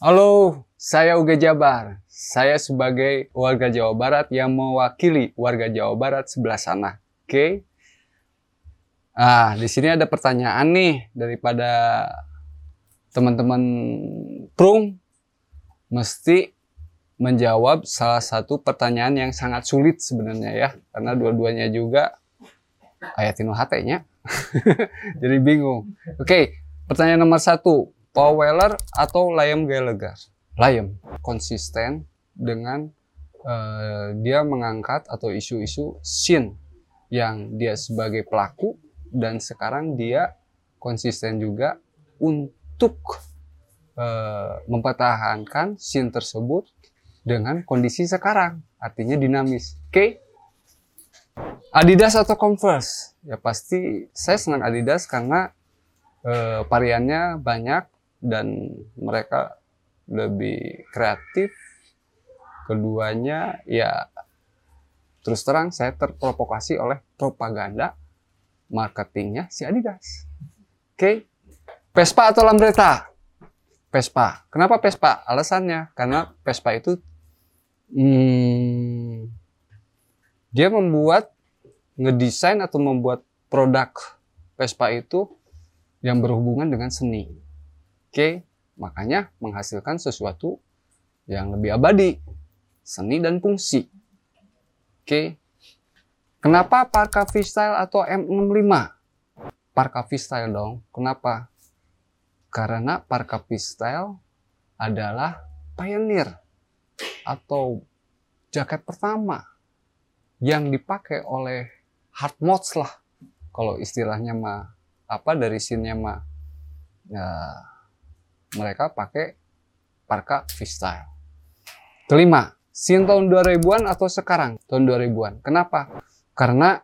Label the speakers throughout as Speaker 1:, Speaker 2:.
Speaker 1: Halo, saya Uga Jabar. Saya sebagai warga Jawa Barat yang mewakili warga Jawa Barat sebelah sana. Oke? Ah, di sini ada pertanyaan nih daripada teman-teman prung mesti menjawab salah satu pertanyaan yang sangat sulit sebenarnya ya karena dua-duanya juga ayatin hatenya jadi bingung oke pertanyaan nomor satu Paul Weller atau Liam Gallagher Liam konsisten dengan uh, dia mengangkat atau isu-isu sin yang dia sebagai pelaku dan sekarang dia konsisten juga untuk uh, mempertahankan sin tersebut dengan kondisi sekarang, artinya dinamis. Oke? Okay? Adidas atau Converse? Ya pasti saya senang Adidas karena eh, variannya banyak dan mereka lebih kreatif. Keduanya ya terus terang saya terprovokasi oleh propaganda marketingnya si Adidas. Oke? Okay? Vespa atau Lambretta? Vespa. Kenapa Vespa? Alasannya karena Vespa itu hmm, dia membuat ngedesain atau membuat produk Vespa itu yang berhubungan dengan seni. Oke, makanya menghasilkan sesuatu yang lebih abadi, seni dan fungsi. Oke. Kenapa Parka Freestyle atau M65? Parka Freestyle dong. Kenapa? Karena Parka Freestyle adalah pioneer atau jaket pertama yang dipakai oleh hard mods lah kalau istilahnya mah apa dari sinnya mah ya, mereka pakai parka freestyle kelima sin tahun 2000-an atau sekarang tahun 2000-an kenapa karena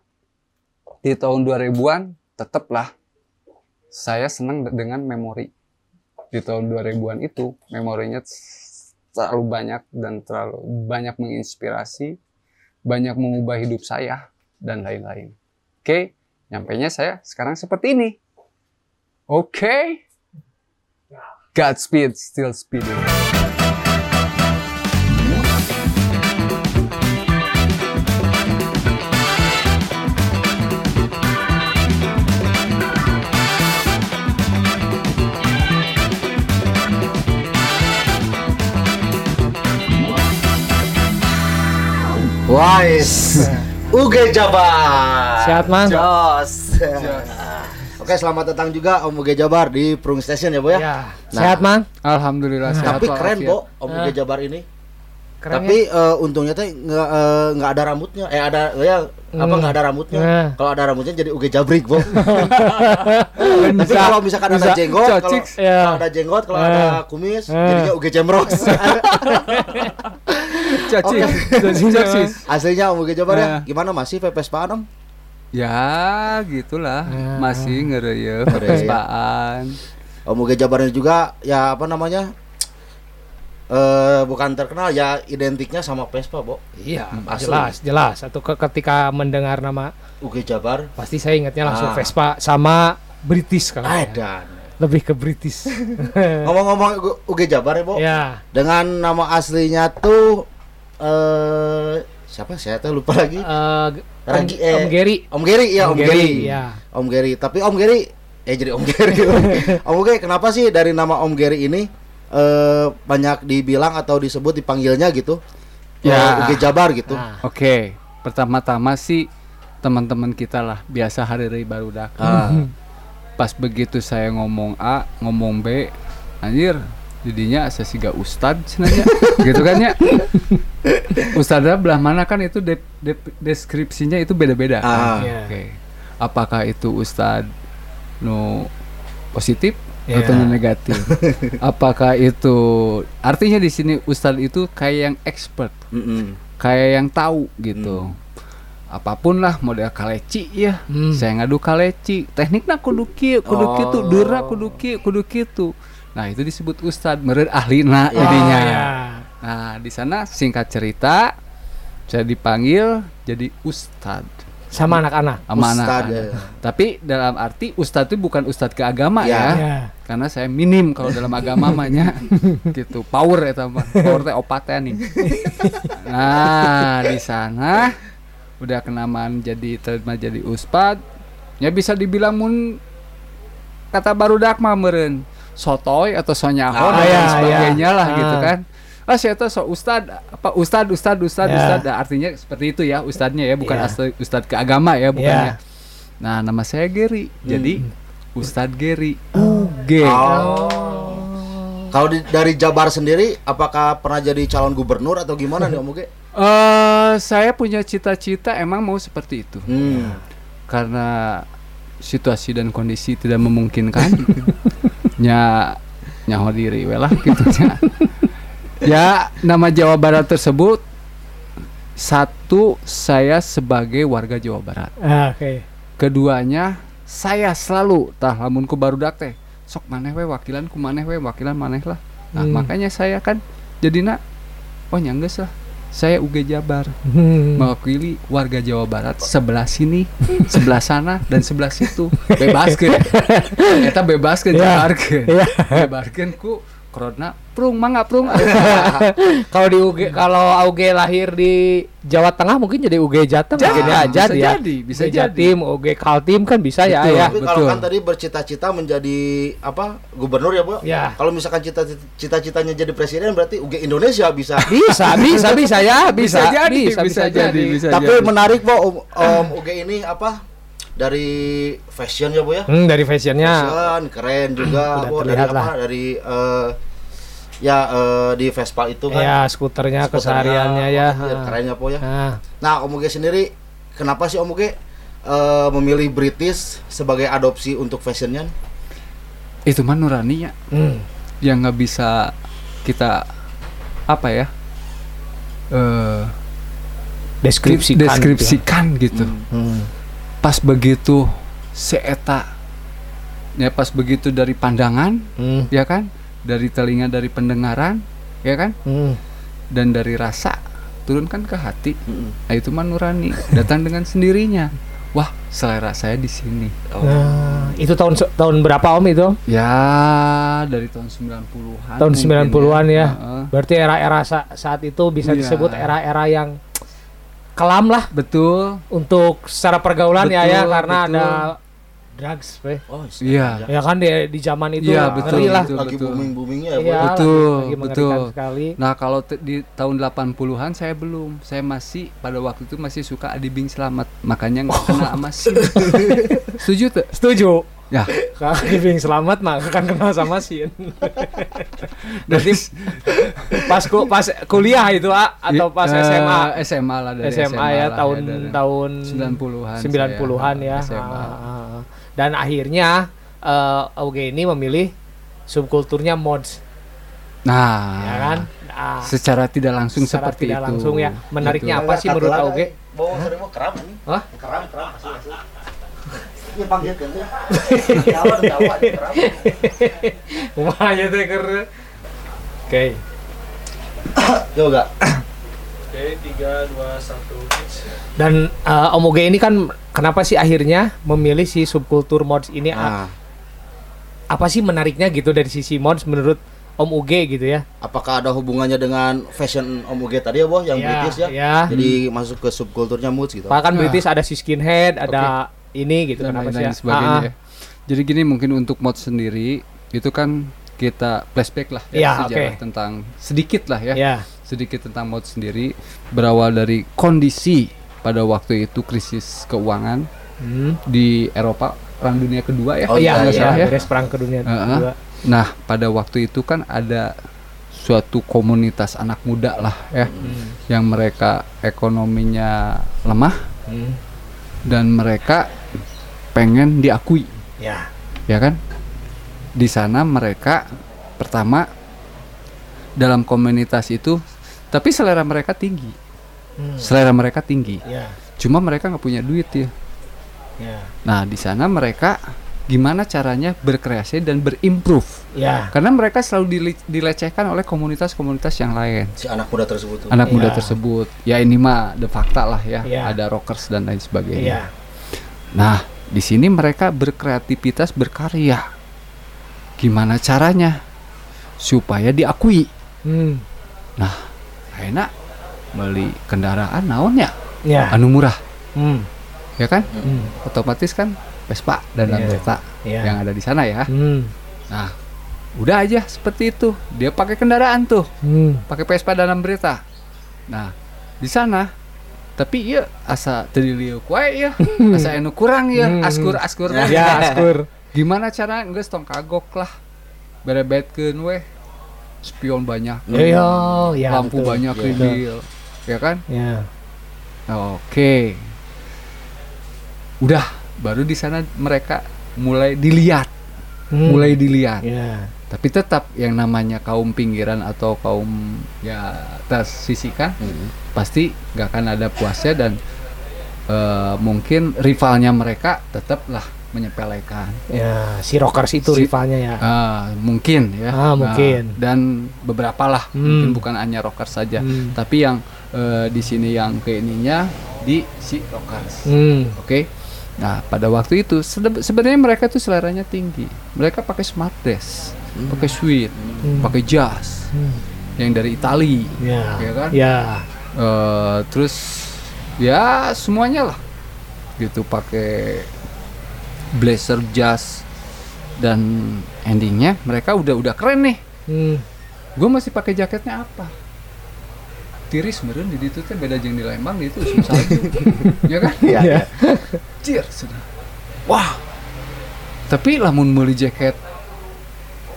Speaker 1: di tahun 2000-an tetaplah saya senang dengan memori di tahun 2000-an itu memorinya terlalu banyak dan terlalu banyak menginspirasi, banyak mengubah hidup saya dan lain-lain. Oke, nyampainya saya sekarang seperti ini. Oke. Godspeed, still speeding.
Speaker 2: Wise. Uge Jabar.
Speaker 3: Sehat, Mang?
Speaker 2: Jos. Oke, selamat datang juga Om Uge Jabar di Prung Station ya, Bu ya.
Speaker 3: Ya. Sehat, Mang?
Speaker 1: Alhamdulillah sehat
Speaker 2: Tapi keren. Bo, Om Uge Jabar ini.
Speaker 3: Keren
Speaker 2: Tapi eh, untungnya teh nggak eh, nggak ada rambutnya. Eh ada ya apa
Speaker 3: Hmm.
Speaker 2: nggak ada rambutnya.
Speaker 3: Nah.
Speaker 2: Kalau ada rambutnya jadi Uge Jabrik, Bo. Tapi kalau misalkan ada jenggot, kalau.
Speaker 3: Ya.
Speaker 2: kalau ada jenggot, kalau
Speaker 3: Eh.
Speaker 2: ada kumis,
Speaker 3: Eh.
Speaker 2: jadinya Uge Jemros.
Speaker 1: Cocik.
Speaker 2: Aslinya Om Uge Jabar ya.
Speaker 1: Nah.
Speaker 2: Gimana masih pepes Om?
Speaker 1: Ya, gitulah.
Speaker 3: Ya.
Speaker 1: Masih Ngereyeuh. pespaan.
Speaker 2: Om Uge Jabarnya juga ya apa namanya? Eh bukan terkenal ya identiknya sama Vespa, Bo.
Speaker 3: Iya,
Speaker 2: Asli.
Speaker 3: jelas, jelas. Atau ke- ketika mendengar nama
Speaker 2: Uge Jabar.
Speaker 3: pasti saya ingatnya langsung
Speaker 2: Ah.
Speaker 3: Vespa sama British kalau saya.
Speaker 2: Edan.
Speaker 3: Lebih ke British.
Speaker 2: Ngomong-ngomong Uge- Jabar ya, Bo.
Speaker 3: ya.
Speaker 2: Dengan nama aslinya tuh eh siapa saya tuh lupa lagi.
Speaker 3: eh,
Speaker 2: Ragi-
Speaker 3: Om,
Speaker 2: eh,
Speaker 3: Om Gary.
Speaker 2: Om Gary ya, Om, Gary.
Speaker 3: ya.
Speaker 2: Om Gary. Tapi Om Gary eh jadi Om Gary. Om Gary kenapa sih dari nama Om Gary ini eh banyak dibilang atau disebut dipanggilnya gitu?
Speaker 1: Ya.
Speaker 2: Eh, Uge Jabar gitu.
Speaker 3: Nah,
Speaker 1: Oke, pertama-tama sih teman-teman kita lah biasa hari raya baru dak.
Speaker 2: Ah.
Speaker 1: Pas begitu saya ngomong A, ngomong B, anjir, didinya sih gak ustad cenanya. gitu kan ya. Ustadznya belah mana kan itu de- de- deskripsinya itu beda-beda.
Speaker 2: Ah.
Speaker 1: kan?
Speaker 3: Iya.
Speaker 1: Oke. Apakah itu ustad no positif
Speaker 3: Iya.
Speaker 1: atau no negatif? Apakah itu artinya di sini ustad itu kayak yang expert
Speaker 2: Mm-mm.
Speaker 1: kayak yang tahu gitu. Apa pun lah model kaleci ya.
Speaker 3: Hmm.
Speaker 1: Saya ngadu kaleci. Tekniknya kudu kieu, kudu
Speaker 2: Oh.
Speaker 1: kitu, deura kudu kieu, kudu kitu. Nah, itu disebut ustad meureun ahlina
Speaker 2: Ya.
Speaker 1: jadinya.
Speaker 3: Oh, ya.
Speaker 1: Nah, di sana singkat cerita saya dipanggil jadi ustad
Speaker 3: Sama anak-anak.
Speaker 1: sama
Speaker 2: Ustad,
Speaker 1: anak-anak.
Speaker 2: ya.
Speaker 1: Tapi dalam arti ustad itu bukan ustad ke agama
Speaker 2: Ya.
Speaker 1: ya.
Speaker 3: Ya.
Speaker 1: karena saya minim kalau dalam agama mahnya gitu power ya mah power teh opatnya nih nah di sana udah kenamaan jadi terima jadi ustad ya bisa dibilang mun kata baru dak mah meureun sotoy atau sonyaho
Speaker 2: Ah,
Speaker 1: dan
Speaker 3: iya,
Speaker 1: sebagainya
Speaker 3: iya.
Speaker 1: lah gitu
Speaker 3: Ah.
Speaker 1: kan ah saya tuh so ustad apa ustad ustad ustad
Speaker 3: Ya.
Speaker 1: ustad Nah, artinya seperti itu ya ustadnya ya bukan asli ustad ke agama ya bukannya
Speaker 3: Ya.
Speaker 1: nah nama saya Gary jadi Ustadz Gary UG
Speaker 2: Oh. Kalau di- dari Jabar sendiri, apakah pernah jadi calon gubernur atau gimana nih Om Uge?
Speaker 1: Eh, saya punya cita-cita emang mau seperti itu
Speaker 2: Hmm.
Speaker 1: karena situasi dan kondisi tidak memungkinkan nya nyaho diri we lah gitu nya. ya nama Jawa Barat tersebut satu saya sebagai warga Jawa Barat
Speaker 3: Ah, Oke.
Speaker 1: keduanya saya selalu tah lamun ku barudak teh sok maneh we wakilan ku maneh we wakilan maneh lah nah
Speaker 3: Hmm.
Speaker 1: makanya saya kan jadina oh nyangges lah saya UG Jabar
Speaker 3: Hmm.
Speaker 1: mewakili warga Jawa Barat sebelah sini, sebelah sana dan sebelah situ. Bebaskeun. Eta bebaskeun
Speaker 3: Iya.
Speaker 1: jabarkeun.
Speaker 3: Iya.
Speaker 1: Bebaskeun ku corona prung mangga prung.
Speaker 3: Kalau di UG kalau UG lahir di Jawa Tengah mungkin jadi UG Jateng mungkin aja
Speaker 1: bisa
Speaker 3: ya.
Speaker 1: jadi, bisa
Speaker 3: UG
Speaker 1: jadi.
Speaker 3: Jatim, UG Kaltim kan bisa ya
Speaker 1: Betul.
Speaker 3: ya.
Speaker 2: Tapi kalau kan tadi bercita-cita menjadi apa gubernur ya Bu?
Speaker 3: Ya.
Speaker 2: Kalau misalkan cita- cita-citanya jadi presiden berarti UG Indonesia bisa.
Speaker 3: Bisa, bisa, bisa ya, bisa,
Speaker 1: Bisa jadi,
Speaker 3: bisa,
Speaker 1: bisa jadi, bisa
Speaker 2: Tapi
Speaker 1: jadi.
Speaker 2: menarik Bu, Om, Om UG ini apa? Dari fashion ya Bu ya?
Speaker 3: Hmm, dari fashionnya.
Speaker 2: Fashion keren juga
Speaker 3: Udah
Speaker 2: Bu dari apa?
Speaker 3: lah.
Speaker 2: Dari eh, ya eh, di Vespa itu kan.
Speaker 3: Ya, skuternya,
Speaker 2: Skuternya,
Speaker 3: kesehariannya ya.
Speaker 2: iya, Keren ya Po ya.
Speaker 3: Nah,
Speaker 2: Nah, Om Uge sendiri kenapa sih Om Uge eh, memilih British sebagai adopsi untuk fashionnya?
Speaker 1: Itu mah nurani ya
Speaker 3: hmm.
Speaker 1: yang nggak bisa kita apa ya? Eh
Speaker 3: deskripsikan.
Speaker 1: deskripsikan gitu.
Speaker 3: Hmm.
Speaker 1: Pas begitu seeta ya pas begitu dari pandangan
Speaker 3: Hmm.
Speaker 1: ya kan dari telinga dari pendengaran ya kan
Speaker 3: Hmm.
Speaker 1: dan dari rasa turunkan ke hati
Speaker 2: Mm-mm.
Speaker 1: nah itu mah nurani datang dengan sendirinya wah selera saya di sini
Speaker 3: Nah, itu tahun tahun berapa Om itu?
Speaker 1: ya dari tahun 90-an
Speaker 3: Tahun
Speaker 1: mungkin
Speaker 3: 90-an ya.
Speaker 1: Heeh.
Speaker 3: Berarti era-era sa- saat itu bisa
Speaker 1: Iya.
Speaker 3: disebut era-era yang kelam lah
Speaker 1: betul
Speaker 3: untuk secara pergaulan ya ya
Speaker 1: Betul,
Speaker 3: karena
Speaker 1: betul.
Speaker 3: ada drugs, weh.
Speaker 2: Oh,
Speaker 1: Iya.
Speaker 3: Ya kan di di zaman itu
Speaker 1: Iya,
Speaker 3: ngeri
Speaker 1: betul,
Speaker 3: lah.
Speaker 1: betul.
Speaker 2: lagi booming boomingnya ya.
Speaker 3: Iya,
Speaker 1: Betul,
Speaker 3: lagi, lagi
Speaker 1: betul.
Speaker 3: sekali.
Speaker 1: Nah kalau di tahun 80-an saya belum, saya masih pada waktu itu masih suka Adi Bing Selamat, makanya nggak kena sama SIM. Setuju tuh?
Speaker 3: Setuju.
Speaker 1: Ya,
Speaker 3: Kalau Bing selamat mah akan kenal sama Sin. Berarti pas ku, pas kuliah itu ah, atau pas
Speaker 1: Eh,
Speaker 3: SMA?
Speaker 1: SMA lah dari
Speaker 3: SMA, ya
Speaker 1: lah
Speaker 3: tahun
Speaker 1: dari
Speaker 3: tahun
Speaker 1: 90-an
Speaker 3: 90-an
Speaker 1: saya,
Speaker 3: ya.
Speaker 1: SMA.
Speaker 3: Ah, ah, ah. Dan akhirnya eh Auge ini memilih subkulturnya mods,
Speaker 1: Nah,
Speaker 3: ya kan? Ah,
Speaker 1: secara tidak langsung
Speaker 3: secara
Speaker 1: seperti
Speaker 3: tidak
Speaker 1: itu.
Speaker 3: langsung ya. Menariknya
Speaker 1: Betul.
Speaker 3: apa sih menurut Auge?
Speaker 2: Bawa sering mau keram ini.
Speaker 3: Hah?
Speaker 2: Keram, keram asli asli. Ini panggil kan. Jawa dan Jawa ini keram.
Speaker 3: Kumanya teh keur. Oke.
Speaker 2: Yo enggak.
Speaker 3: Dan eh, Om Uge ini kan kenapa sih akhirnya memilih si subkultur mods ini? A-
Speaker 2: Nah,
Speaker 3: Apa sih menariknya gitu dari sisi mods menurut Om Uge gitu ya?
Speaker 2: apakah ada hubungannya dengan fashion Om Uge tadi ya, Boh, yang
Speaker 3: Ya,
Speaker 2: British ya?
Speaker 3: ya.
Speaker 2: Jadi masuk ke subkulturnya moods gitu.
Speaker 3: Pak kan
Speaker 1: Nah.
Speaker 3: British ada si skinhead, ada ini gitu
Speaker 1: dan
Speaker 3: kenapa sih?
Speaker 1: lain-lain
Speaker 3: ya?
Speaker 1: sebagainya.
Speaker 3: Ah, ah.
Speaker 1: ya. Jadi gini mungkin untuk mod sendiri itu kan kita flashback lah
Speaker 3: Iya,
Speaker 1: sejarah
Speaker 3: oke.
Speaker 1: tentang sedikit lah ya.
Speaker 3: Ya.
Speaker 1: sedikit tentang mod sendiri berawal dari kondisi pada waktu itu krisis keuangan
Speaker 3: Hmm.
Speaker 1: di Eropa perang dunia kedua ya
Speaker 2: Oh,
Speaker 3: iya,
Speaker 1: nggak
Speaker 3: iya,
Speaker 1: salah ya.
Speaker 3: beres perang ke dunia
Speaker 1: Heeh.
Speaker 3: kedua.
Speaker 1: Nah pada waktu itu kan ada suatu komunitas anak muda lah ya
Speaker 3: Hmm.
Speaker 1: yang mereka ekonominya lemah
Speaker 3: Hmm.
Speaker 1: dan mereka pengen diakui
Speaker 3: Ya.
Speaker 1: ya kan di sana mereka pertama dalam komunitas itu tapi selera mereka tinggi
Speaker 3: Hmm.
Speaker 1: selera mereka tinggi
Speaker 3: Ya.
Speaker 1: cuma mereka nggak punya duit ya
Speaker 3: Ya.
Speaker 1: nah di sana mereka gimana caranya berkreasi dan berimprove
Speaker 3: Ya.
Speaker 1: karena mereka selalu dile- dilecehkan oleh komunitas-komunitas yang lain
Speaker 2: Si anak muda tersebut tuh.
Speaker 1: anak muda
Speaker 3: Iya.
Speaker 1: tersebut ya ini mah de fakta lah ya
Speaker 3: Iya.
Speaker 1: ada rockers dan lain
Speaker 3: Iya.
Speaker 1: sebagainya nah di sini mereka berkreativitas berkarya gimana caranya supaya diakui
Speaker 3: Hmm.
Speaker 1: enak beli kendaraan naonnya
Speaker 3: Ya.
Speaker 1: anu murah
Speaker 3: Hmm.
Speaker 1: ya kan
Speaker 3: Hmm.
Speaker 1: otomatis kan Vespa dan
Speaker 3: Iya.
Speaker 1: Lambretta
Speaker 3: Ya.
Speaker 1: yang ada di sana ya
Speaker 3: Hmm.
Speaker 1: nah udah aja seperti itu dia pakai kendaraan tuh
Speaker 3: Hmm.
Speaker 1: pakai Vespa dan Lambretta nah di sana tapi iya asa terdiliuk wae ya asa anu kurang ya
Speaker 3: Hmm.
Speaker 1: askur askur
Speaker 3: Ya, askur.
Speaker 1: gimana cara nggak tong kagok lah berebetkeun weh spion banyak
Speaker 3: Iya, ya.
Speaker 1: lampu
Speaker 3: betul.
Speaker 1: banyak
Speaker 2: Iya.
Speaker 1: ribil ya kan
Speaker 3: Ya.
Speaker 1: oke udah baru di sana mereka mulai dilihat
Speaker 3: Hmm.
Speaker 1: mulai dilihat
Speaker 3: Ya.
Speaker 1: tapi tetap yang namanya kaum pinggiran atau kaum ya tersisihkan
Speaker 2: Hmm.
Speaker 1: pasti nggak akan ada puasnya dan eh, mungkin rivalnya mereka tetaplah menyepelekan
Speaker 3: Ya, si Rockers itu
Speaker 1: Si-
Speaker 3: rivalnya ya.
Speaker 1: Ah, mungkin ya
Speaker 3: Ah, mungkin.
Speaker 1: Nah, dan beberapa lah
Speaker 3: Hmm.
Speaker 1: mungkin bukan hanya rockers saja
Speaker 3: Hmm.
Speaker 1: tapi yang eh, di sini yang ke ininya di si rockers
Speaker 3: Hmm.
Speaker 1: Oke. Nah, pada waktu itu sebe- sebenarnya mereka tuh seleranya tinggi. Mereka pakai smart dress, pakai suite,
Speaker 3: Hmm.
Speaker 1: pakai jas
Speaker 3: Hmm.
Speaker 1: yang dari Itali.
Speaker 3: Ya.
Speaker 1: Ya kan?
Speaker 3: Ya.
Speaker 1: Eh, terus ya semuanya lah. Gitu pakai blazer jas dan endingnya mereka udah udah keren nih.
Speaker 3: Hmm.
Speaker 1: Gue masih pakai jaketnya apa? Tiris meren di itu teh beda jeung di Lembang di itu susah ya kan?
Speaker 2: Iya, iya.
Speaker 1: Cier, sudah. Wah. Tapi lamun meuli jaket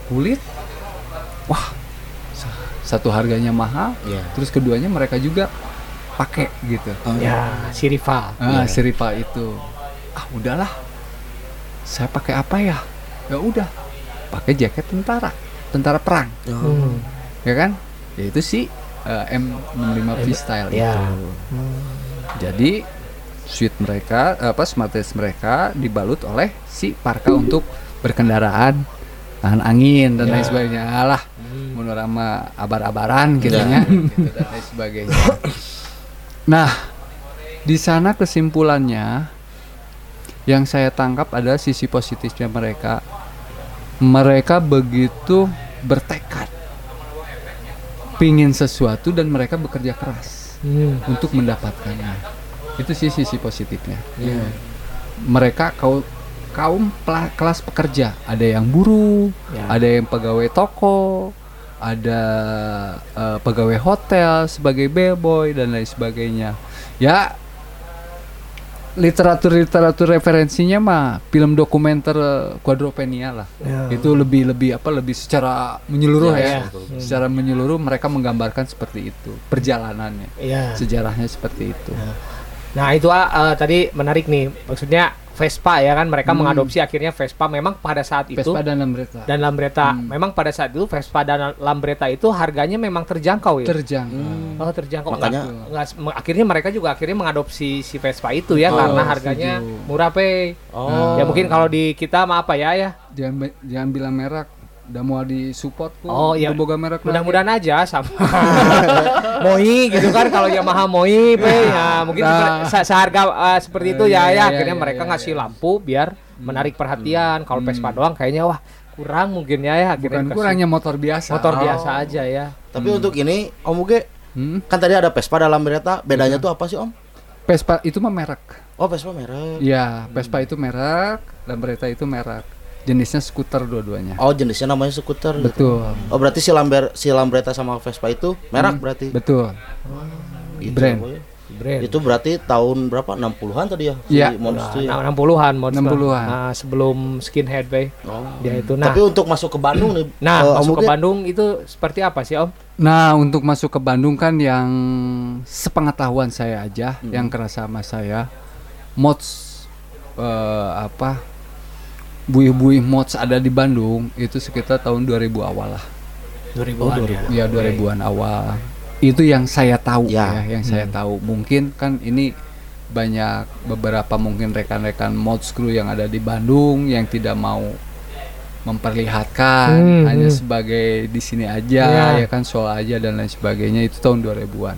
Speaker 1: kulit, wah. sa- Satu harganya mahal,
Speaker 2: Iya.
Speaker 1: terus keduanya mereka juga pakai gitu.
Speaker 3: Ya, si rival.
Speaker 1: Ah, si rival itu. Ah, udahlah. Saya pakai apa ya? Ya udah. Pakai jaket tentara, tentara perang,
Speaker 3: Hmm.
Speaker 1: ya kan? Ya itu sih eh, M65 freestyle
Speaker 3: Ya.
Speaker 1: itu. Jadi suite mereka apa smart dress mereka dibalut oleh si parka untuk berkendaraan tahan angin dan
Speaker 3: Ya.
Speaker 1: lain sebagainya lah
Speaker 3: Hmm.
Speaker 1: monorama abar-abaran gitu
Speaker 2: Ya.
Speaker 1: ya gitu, dan lain sebagainya nah di sana kesimpulannya yang saya tangkap adalah sisi positifnya mereka mereka begitu bertekad pingin sesuatu dan mereka bekerja keras
Speaker 3: Hmm.
Speaker 1: untuk mendapatkannya. Itu sih sisi positifnya.
Speaker 3: Ya.
Speaker 1: Mereka kau kaum kelas pekerja, ada yang buruh,
Speaker 3: Ya.
Speaker 1: ada yang pegawai toko, ada eh, pegawai hotel sebagai bellboy dan lain sebagainya. Ya literatur-literatur referensinya mah film dokumenter eh, Quadropenia lah.
Speaker 3: Ya.
Speaker 1: Itu lebih lebih apa lebih secara menyeluruh
Speaker 3: Ya,
Speaker 1: ya.
Speaker 3: ya.
Speaker 1: Secara menyeluruh mereka menggambarkan seperti itu perjalanannya
Speaker 3: Ya.
Speaker 1: sejarahnya seperti itu.
Speaker 3: Nah itu eh, tadi menarik nih, maksudnya Vespa ya kan mereka
Speaker 1: Hmm.
Speaker 3: mengadopsi akhirnya Vespa memang pada saat itu
Speaker 1: Vespa dan Lambretta
Speaker 3: dan Lambretta
Speaker 1: Hmm.
Speaker 3: memang pada saat itu Vespa dan Lambretta itu harganya memang terjangkau ya.
Speaker 1: terjangkau.
Speaker 3: oh terjangkau.
Speaker 2: Makanya-
Speaker 3: Nggak- nggak- me- akhirnya mereka juga akhirnya mengadopsi si Vespa itu ya
Speaker 1: Oh,
Speaker 3: karena harganya
Speaker 1: setuju.
Speaker 3: murah pe.
Speaker 2: Oh.
Speaker 3: Ya mungkin kalau di kita mah apa ya ya.
Speaker 1: Jangan jangan bilang merek, udah mau di support kok.
Speaker 3: Oh, iya.
Speaker 1: udah boga merek lagi.
Speaker 3: Mudah-mudahan aja sama Moi gitu kan kalau Yamaha Moi pe ya mungkin
Speaker 1: Nah.
Speaker 3: se- seharga eh, seperti itu
Speaker 1: Eh,
Speaker 3: ya
Speaker 1: iya,
Speaker 3: ya
Speaker 1: iya,
Speaker 3: akhirnya
Speaker 1: iya,
Speaker 3: mereka
Speaker 1: iya,
Speaker 3: ngasih
Speaker 1: iya.
Speaker 3: lampu biar menarik perhatian kalau
Speaker 1: Hmm.
Speaker 3: Vespa doang kayaknya wah kurang mungkin ya ya akhirnya
Speaker 1: Bukan kurangnya motor biasa.
Speaker 3: motor
Speaker 2: Oh.
Speaker 3: biasa aja ya
Speaker 2: Tapi untuk ini Om Uge
Speaker 1: Hmm?
Speaker 2: kan tadi ada Vespa dalam berita, bedanya tuh apa sih Om?
Speaker 1: Vespa itu mah merek.
Speaker 2: Oh Vespa merek.
Speaker 1: Iya, Vespa itu merek, Lambretta itu merek. Jenisnya skuter dua-duanya.
Speaker 2: Oh jenisnya namanya skuter. gitu.
Speaker 1: Betul.
Speaker 2: Oh berarti si Lamber si Lambretta sama Vespa itu merek berarti.
Speaker 1: Betul.
Speaker 2: Gitu,
Speaker 1: brand.
Speaker 2: Boy.
Speaker 3: brand
Speaker 2: Itu berarti tahun berapa? 60-an tadi ya?
Speaker 1: Iya.
Speaker 2: Si modus
Speaker 3: Nah,
Speaker 2: itu ya?
Speaker 3: 60-an mod
Speaker 1: 60-an.
Speaker 3: Nah, sebelum skinhead bay
Speaker 2: Oh.
Speaker 3: dia itu nah
Speaker 2: Tapi untuk masuk ke Bandung nih.
Speaker 3: nah
Speaker 2: Om
Speaker 3: masuk ke Bandung itu seperti apa sih om
Speaker 1: Nah, untuk masuk ke Bandung kan yang sepengetahuan saya aja,
Speaker 2: Hmm.
Speaker 1: yang kerasa sama saya, mods eh, apa buih-buih mods ada di Bandung itu sekitar tahun 2000 awal lah.
Speaker 3: 2000-an
Speaker 1: Ya
Speaker 3: ya
Speaker 1: 2000-an awal. Itu yang saya tahu
Speaker 2: Ya.
Speaker 1: ya, yang saya tahu. Mungkin kan ini banyak beberapa mungkin rekan-rekan mods crew yang ada di Bandung yang tidak mau memperlihatkan
Speaker 3: Hmm,
Speaker 1: hanya
Speaker 3: hmm.
Speaker 1: sebagai di sini aja
Speaker 3: Ya.
Speaker 1: ya kan soal aja dan lain sebagainya itu tahun 2000-an.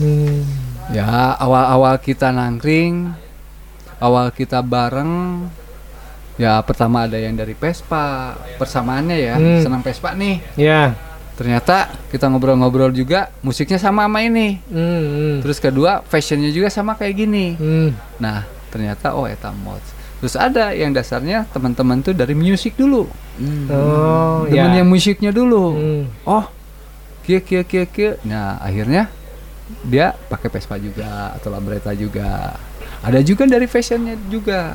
Speaker 3: Hmm.
Speaker 1: Ya, awal-awal kita nangkring, awal kita bareng Ya pertama ada yang dari Vespa, persamaannya ya,
Speaker 3: Hmm.
Speaker 1: senang Vespa nih.
Speaker 3: Ya.
Speaker 1: Ternyata kita ngobrol-ngobrol juga musiknya sama sama ini.
Speaker 3: Hmm. hmm.
Speaker 1: Terus kedua fashionnya juga sama kayak gini.
Speaker 3: Hmm.
Speaker 1: Nah ternyata oh eta mods. Terus ada yang dasarnya teman-teman tuh dari musik dulu,
Speaker 3: Oh,
Speaker 1: temen
Speaker 3: ya.
Speaker 1: yang musiknya dulu.
Speaker 3: Hmm.
Speaker 1: Oh, kia kia kia kia. Nah akhirnya dia pakai Vespa juga atau Lambretta juga. Ada juga dari fashionnya juga.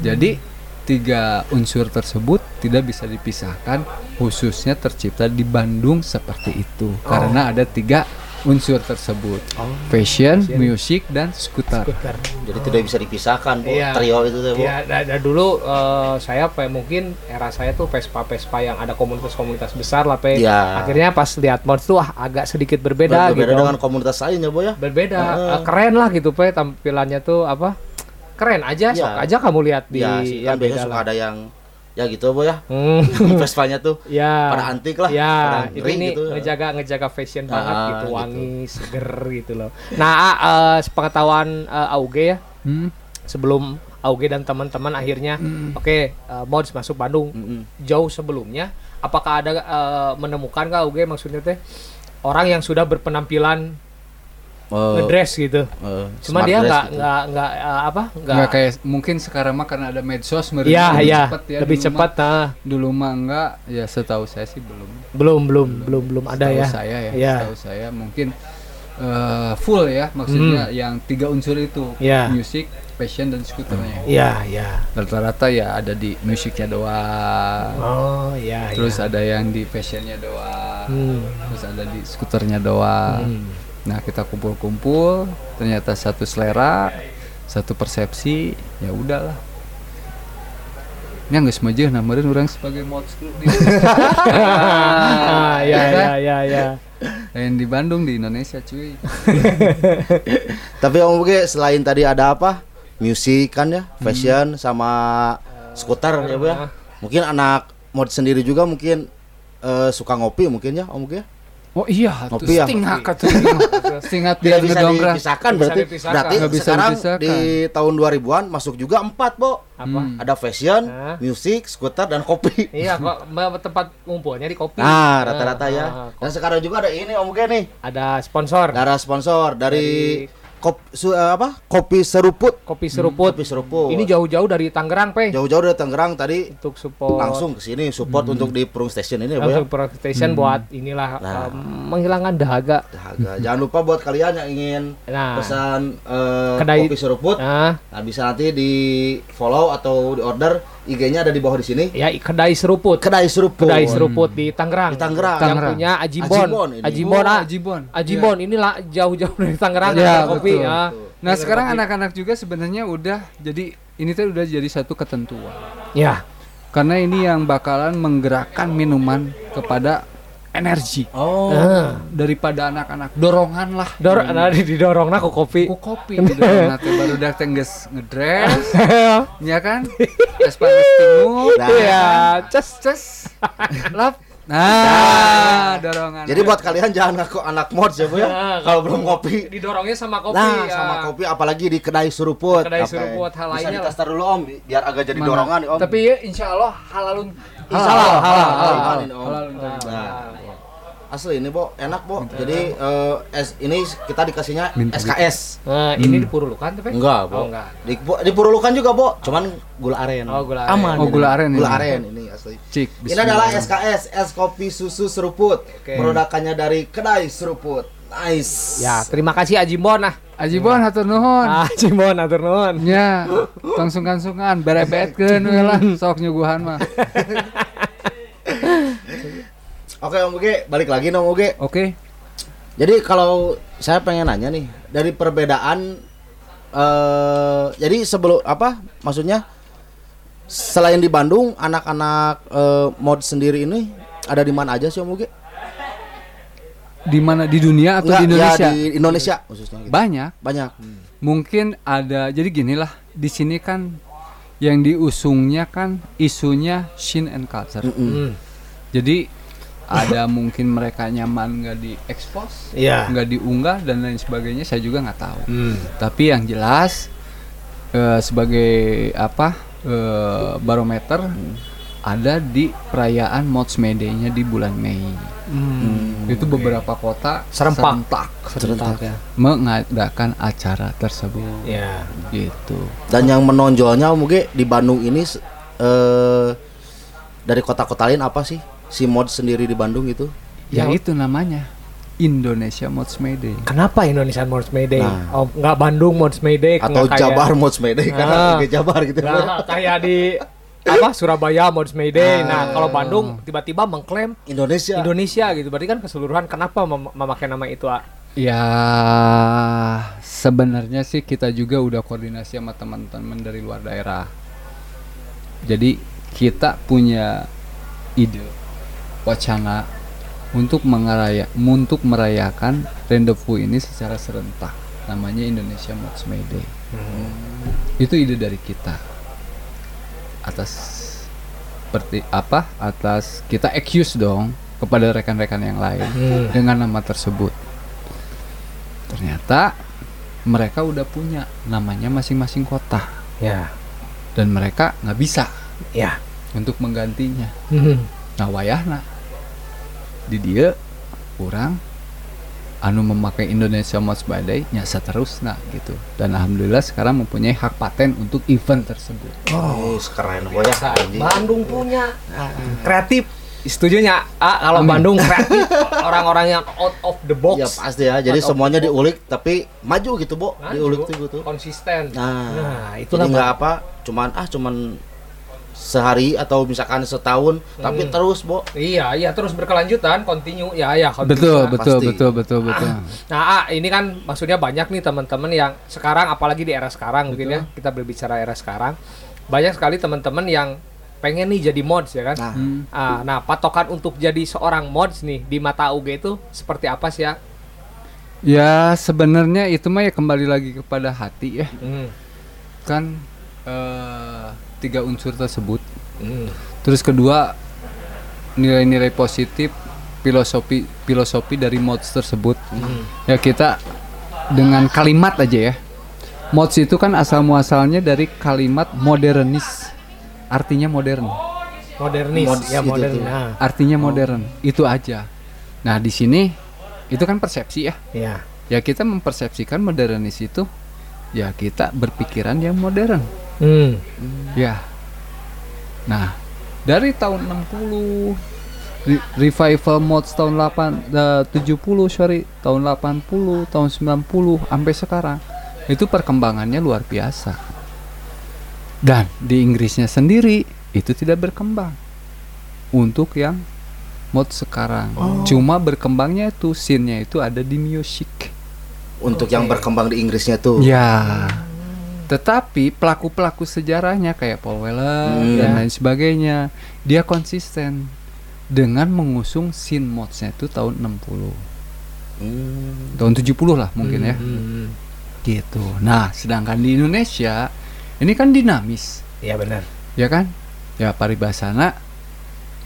Speaker 1: Jadi tiga unsur tersebut tidak bisa dipisahkan, khususnya tercipta di Bandung seperti itu karena ada tiga unsur tersebut: fashion,
Speaker 3: Fashion.
Speaker 1: musik, dan skuter.
Speaker 3: Skuter.
Speaker 2: Jadi tidak bisa dipisahkan, Bu.
Speaker 3: Iya.
Speaker 2: Trio itu tuh, Bu.
Speaker 3: Ya, da- da- dulu eh, saya pe mungkin era saya tuh Vespa-Vespa yang ada komunitas-komunitas besar lah pe.
Speaker 2: Iya.
Speaker 3: Akhirnya pas lihat mods tuh ah, agak sedikit berbeda,
Speaker 2: Berbeda
Speaker 3: gitu.
Speaker 2: dengan komunitas lainnya, Bu ya.
Speaker 3: Berbeda. Eh, keren lah gitu pe tampilannya tuh apa? Keren aja,
Speaker 2: Iya.
Speaker 3: sok aja kamu lihat di
Speaker 2: Iya, sih,
Speaker 3: ya
Speaker 2: kan biasanya
Speaker 3: beda
Speaker 2: suka ada yang ya gitu, Bu ya.
Speaker 3: Hmm.
Speaker 2: Vespanya tuh
Speaker 3: ya.
Speaker 2: pada antik lah,
Speaker 3: Ya,
Speaker 2: pada
Speaker 3: itu ini
Speaker 2: gitu.
Speaker 3: ngejaga ngejaga fashion banget
Speaker 2: Ah,
Speaker 3: gitu,
Speaker 2: gitu.
Speaker 3: wangi, seger gitu loh. Nah, ah, eh, sepengetahuan eh, Auge ya,
Speaker 1: Hmm.
Speaker 3: sebelum Auge dan teman-teman akhirnya oke eh, mods masuk Bandung
Speaker 2: Mm-mm.
Speaker 3: jauh sebelumnya apakah ada eh, menemukan kah Auge maksudnya teh orang yang sudah berpenampilan
Speaker 2: Eh,
Speaker 3: ngedress gitu.
Speaker 2: eh,
Speaker 3: cuma dia nggak
Speaker 2: gitu.
Speaker 3: nggak nggak eh, apa nggak
Speaker 1: Nggak kayak mungkin sekarang mah karena ada medsos meren-
Speaker 3: ya
Speaker 1: lebih
Speaker 3: ya
Speaker 1: cepet ya
Speaker 3: lebih
Speaker 1: dulu
Speaker 3: cepat
Speaker 1: mah,
Speaker 3: nah
Speaker 1: dulu mah enggak ya setahu saya sih belum.
Speaker 3: Belum belum belum. belum ada
Speaker 1: Setahu
Speaker 3: ya.
Speaker 1: saya ya
Speaker 3: Ya.
Speaker 1: setahu saya mungkin eh, full ya maksudnya yang tiga unsur itu.
Speaker 3: Ya.
Speaker 1: musik fashion dan skuternya.
Speaker 3: Ya ya
Speaker 1: rata-rata ya ada di musiknya doang.
Speaker 3: Oh ya
Speaker 1: terus
Speaker 3: ya.
Speaker 1: ada yang di fashionnya doang.
Speaker 3: Hmm.
Speaker 1: terus ada di skuternya doang.
Speaker 3: Hmm.
Speaker 1: Nah kita kumpul-kumpul ternyata satu selera satu persepsi ya udahlah ini nggak semaju namarin orang sebagai mod school di
Speaker 3: ah, ya ya ya ya
Speaker 1: yang di Bandung di Indonesia cuy
Speaker 2: Tapi Om Buge selain tadi ada apa? Musik kan ya, fashion sama skuter ya, Bu ya. Mungkin anak mod sendiri juga mungkin eh, suka ngopi mungkin ya, Om Buge.
Speaker 1: Oh iya
Speaker 2: Ngopi ya?
Speaker 1: kata setengah
Speaker 2: Tidak
Speaker 1: dia
Speaker 2: bisa dipisahkan
Speaker 3: Bisa
Speaker 2: berarti.
Speaker 3: dipisahkan.
Speaker 2: Berarti
Speaker 1: Nggak bisa
Speaker 2: sekarang
Speaker 1: dipisahkan.
Speaker 2: di tahun 2000-an masuk juga empat, Bo.
Speaker 3: apa
Speaker 1: Hmm.
Speaker 2: Ada fashion, musik, skuter dan kopi.
Speaker 3: iya kok tempat ngumpulnya di kopi
Speaker 2: Nah, rata-rata ya.
Speaker 3: ah,
Speaker 2: Dan sekarang juga ada ini Om Buge nih.
Speaker 3: ada sponsor
Speaker 2: Darah sponsor dari,
Speaker 3: Dari-
Speaker 2: kop, su- eh, apa? Kopi seruput.
Speaker 3: kopi seruput
Speaker 2: Kopi seruput.
Speaker 3: ini jauh-jauh dari Tangerang pe
Speaker 2: jauh-jauh dari Tangerang tadi
Speaker 3: untuk support
Speaker 2: langsung ke sini support untuk di Perung Station ini ya, Bu ya.
Speaker 3: langsung product station buat inilah
Speaker 2: Nah.
Speaker 3: em, menghilangkan dahaga
Speaker 2: Dahaga. Jangan lupa buat kalian yang ingin
Speaker 3: nah
Speaker 2: pesan eh,
Speaker 3: Kedai-
Speaker 2: kopi seruput,
Speaker 3: nah
Speaker 2: nah bisa nanti di follow atau di order IG-nya ada di bawah di sini.
Speaker 3: ya kedai seruput
Speaker 2: Kedai seruput.
Speaker 3: kedai seruput di Tangerang
Speaker 2: Di Tangerang.
Speaker 3: yang
Speaker 1: Tangerang.
Speaker 3: punya Ajibon
Speaker 2: Ajibon ini.
Speaker 3: Ajibon
Speaker 1: Oh,
Speaker 3: ah
Speaker 1: Ajibon.
Speaker 3: Ajibon inilah jauh-jauh dari Tangerang
Speaker 1: Ya,
Speaker 3: ada kopi
Speaker 1: betul.
Speaker 3: ah.
Speaker 1: Nah
Speaker 3: Ada
Speaker 1: sekarang anak-anak juga sebenarnya udah jadi ini tuh udah jadi satu ketentuan
Speaker 3: ya
Speaker 1: karena ini yang bakalan menggerakkan minuman kepada energi
Speaker 2: Oh.
Speaker 3: Ah.
Speaker 1: daripada anak-anak dorongan lah
Speaker 3: Dor nah, didorong nah ke kopi
Speaker 1: ku kopi gitu nanti baru dateng geus ngedress ya kan es panas timur
Speaker 2: Nah.
Speaker 3: Iya, ces
Speaker 1: ces lap nah dorongan
Speaker 2: Jadi buat kalian jangan ngaku anak mod ya, Bu ya.
Speaker 3: Nah,
Speaker 2: Kalau belum kopi.
Speaker 3: didorongnya sama kopi
Speaker 2: Nah,
Speaker 3: ya.
Speaker 2: sama kopi apalagi di kedai seruput.
Speaker 3: Kedai
Speaker 2: Oke.
Speaker 3: seruput, hal
Speaker 2: Bisa
Speaker 3: lainnya
Speaker 2: dites dulu Om biar agak jadi
Speaker 1: Mana?
Speaker 2: dorongan nih, Om.
Speaker 1: tapi ya insya Allah halalun
Speaker 2: Halal, halal, halal,
Speaker 1: halal,
Speaker 2: halal, ini, Om.
Speaker 1: halalun.
Speaker 2: Nah, asli ini, Bo, enak, Bo. Jadi eh, es ini kita dikasihnya
Speaker 1: Minta
Speaker 2: SKS.
Speaker 3: Nah, ini dipurulukan tapi?
Speaker 2: Enggak,
Speaker 3: Oh,
Speaker 2: Bo.
Speaker 3: enggak.
Speaker 2: Di, Bo- di Purulukan juga, Bo. Cuman gula aren.
Speaker 3: Oh, gula aren.
Speaker 2: Aman.
Speaker 1: Oh, gula aren
Speaker 2: Gula aren ini asli.
Speaker 1: cik
Speaker 2: Ini adalah. SKS, es kopi susu seruput.
Speaker 3: Oke.
Speaker 2: Produkannya dari kedai seruput. Nice.
Speaker 3: Ya, terima kasih Ajibon nah.
Speaker 1: Ajibon hatur nuhun
Speaker 3: Ajibon atur nuhun.
Speaker 1: Ya, sungkan-sungkan berebetkeun we lah sok nyuguhan mah.
Speaker 2: Oke, Om Uge, balik lagi Om Uge.
Speaker 1: Oke.
Speaker 2: Jadi kalau saya pengen nanya nih, dari perbedaan eh jadi sebelum apa? Maksudnya selain di Bandung, anak-anak eh, mod sendiri ini ada di mana aja sih Om Uge?
Speaker 1: Di mana di dunia atau
Speaker 2: Enggak,
Speaker 1: di Indonesia?
Speaker 2: Ya, di Indonesia khususnya gitu.
Speaker 1: Banyak.
Speaker 2: Banyak.
Speaker 1: Mungkin ada jadi gini lah, di sini kan yang diusungnya kan isunya shin and culture.
Speaker 2: Mm-mm.
Speaker 3: Hmm.
Speaker 1: Jadi ada mungkin mereka nyaman nggak diekspos,
Speaker 3: Iya.
Speaker 1: nggak diunggah dan lain sebagainya saya juga nggak tahu.
Speaker 3: Hmm.
Speaker 1: Tapi yang jelas eh, sebagai apa eh, barometer ada di perayaan Mods May Day-nya di bulan Mei.
Speaker 3: Hmm.
Speaker 1: Itu beberapa kota
Speaker 3: Serempak.
Speaker 2: Serentak.
Speaker 3: ya.
Speaker 1: mengadakan acara tersebut.
Speaker 3: Ya.
Speaker 1: Gitu.
Speaker 2: Dan yang menonjolnya mungkin di Bandung ini eh dari kota-kota lain apa sih? Si mod sendiri di Bandung itu?
Speaker 1: Ya,
Speaker 3: Ya.
Speaker 1: itu namanya Indonesia Mods May Day.
Speaker 3: Kenapa Indonesian Mods May Day?
Speaker 2: Nah.
Speaker 3: Oh, nggak Bandung Mods May Day
Speaker 2: Atau
Speaker 3: kayak-
Speaker 2: Jabar Mod Mayday
Speaker 3: Ah.
Speaker 2: karena kayak Jabar gitu.
Speaker 3: Nggak kayak di apa Surabaya Mods May Day.
Speaker 2: Ah.
Speaker 3: Nah, kalau Bandung tiba-tiba mengklaim
Speaker 2: Indonesia.
Speaker 3: Indonesia gitu. Berarti kan keseluruhan kenapa mem- memakai nama itu? ah?
Speaker 1: Ya sebenarnya sih kita juga udah koordinasi sama teman-teman dari luar daerah. Jadi kita punya ide wacana untuk mengaraya untuk merayakan rendezvous ini secara serentak. Namanya Indonesia Mods May Day. Itu ide dari kita. Atas seperti apa? Atas kita excuse dong kepada rekan-rekan yang lain
Speaker 3: Hmm.
Speaker 1: dengan nama tersebut. Ternyata mereka udah punya namanya masing-masing kota
Speaker 3: Ya.
Speaker 1: dan mereka nggak bisa
Speaker 3: Ya.
Speaker 1: untuk menggantinya.
Speaker 3: Hmm.
Speaker 1: Nah wayahna di dia kurang anu memakai Indonesia Most Badai nyasa terus nah gitu dan alhamdulillah sekarang mempunyai hak paten untuk event tersebut.
Speaker 2: Oh, keren ya. anjing.
Speaker 3: Bandung punya kreatif. Setujunya ah, kalau
Speaker 1: Amin.
Speaker 3: Bandung kreatif orang-orang yang out of the box.
Speaker 2: Ya pasti ya. Jadi
Speaker 3: Out
Speaker 2: semuanya diulik tapi maju gitu, Bo.
Speaker 3: Maju,
Speaker 2: Diulik tuh gitu.
Speaker 3: konsisten.
Speaker 2: Nah,
Speaker 3: Nah,
Speaker 2: itu nggak apa, cuman ah cuman sehari atau misalkan setahun, tapi
Speaker 3: Hmm.
Speaker 2: terus, Bo.
Speaker 3: Iya, iya terus berkelanjutan, continue. Ya, ya, continue.
Speaker 1: Betul,
Speaker 3: Nah,
Speaker 1: betul,
Speaker 2: pasti.
Speaker 1: betul, betul, betul.
Speaker 3: Nah, ah, ini kan maksudnya banyak nih teman-teman yang sekarang apalagi di era sekarang mungkin ya, kita berbicara era sekarang. Banyak sekali teman-teman yang pengen nih jadi mods ya kan.
Speaker 2: Nah,
Speaker 1: Hmm.
Speaker 3: Ah, nah, patokan untuk jadi seorang mods nih di mata UG itu seperti apa sih ya?
Speaker 1: Ya sebenarnya itu mah ya kembali lagi kepada hati ya
Speaker 3: Hmm.
Speaker 1: kan eh, tiga unsur tersebut.
Speaker 3: Hmm.
Speaker 1: Terus kedua nilai-nilai positif filosofi filosofi dari mods tersebut. Ya kita dengan kalimat aja ya. Mods itu kan asal muasalnya dari kalimat modernis. Artinya modern.
Speaker 3: Modernis,
Speaker 2: Mods
Speaker 3: ya
Speaker 2: gitu
Speaker 3: modern. Nah,
Speaker 1: Artinya modern. Itu aja. Nah, di sini itu kan persepsi ya.
Speaker 3: ya.
Speaker 1: Ya kita mempersepsikan modernis itu ya kita berpikiran yang modern.
Speaker 3: Hmm.
Speaker 1: Ya. Nah, dari tahun 60 re- revival mods tahun 8 eh, 70 sorry, tahun 80, tahun 90 sampai sekarang itu perkembangannya luar biasa. Dan di Inggrisnya sendiri itu tidak berkembang untuk yang mod sekarang. Cuma berkembangnya itu scene-nya itu ada di music.
Speaker 2: untuk yang berkembang di Inggrisnya tuh.
Speaker 1: Ya. Tetapi pelaku-pelaku sejarahnya kayak Paul Weller
Speaker 2: Hmm.
Speaker 1: dan
Speaker 3: Ya.
Speaker 1: lain sebagainya, dia konsisten dengan mengusung scene modsnya itu tahun 60.
Speaker 2: Hmm.
Speaker 1: Tahun 70 lah mungkin ya.
Speaker 3: Hmm.
Speaker 1: Gitu. Nah, sedangkan di Indonesia ini kan dinamis,
Speaker 3: Iya benar.
Speaker 1: ya kan? Ya paribasana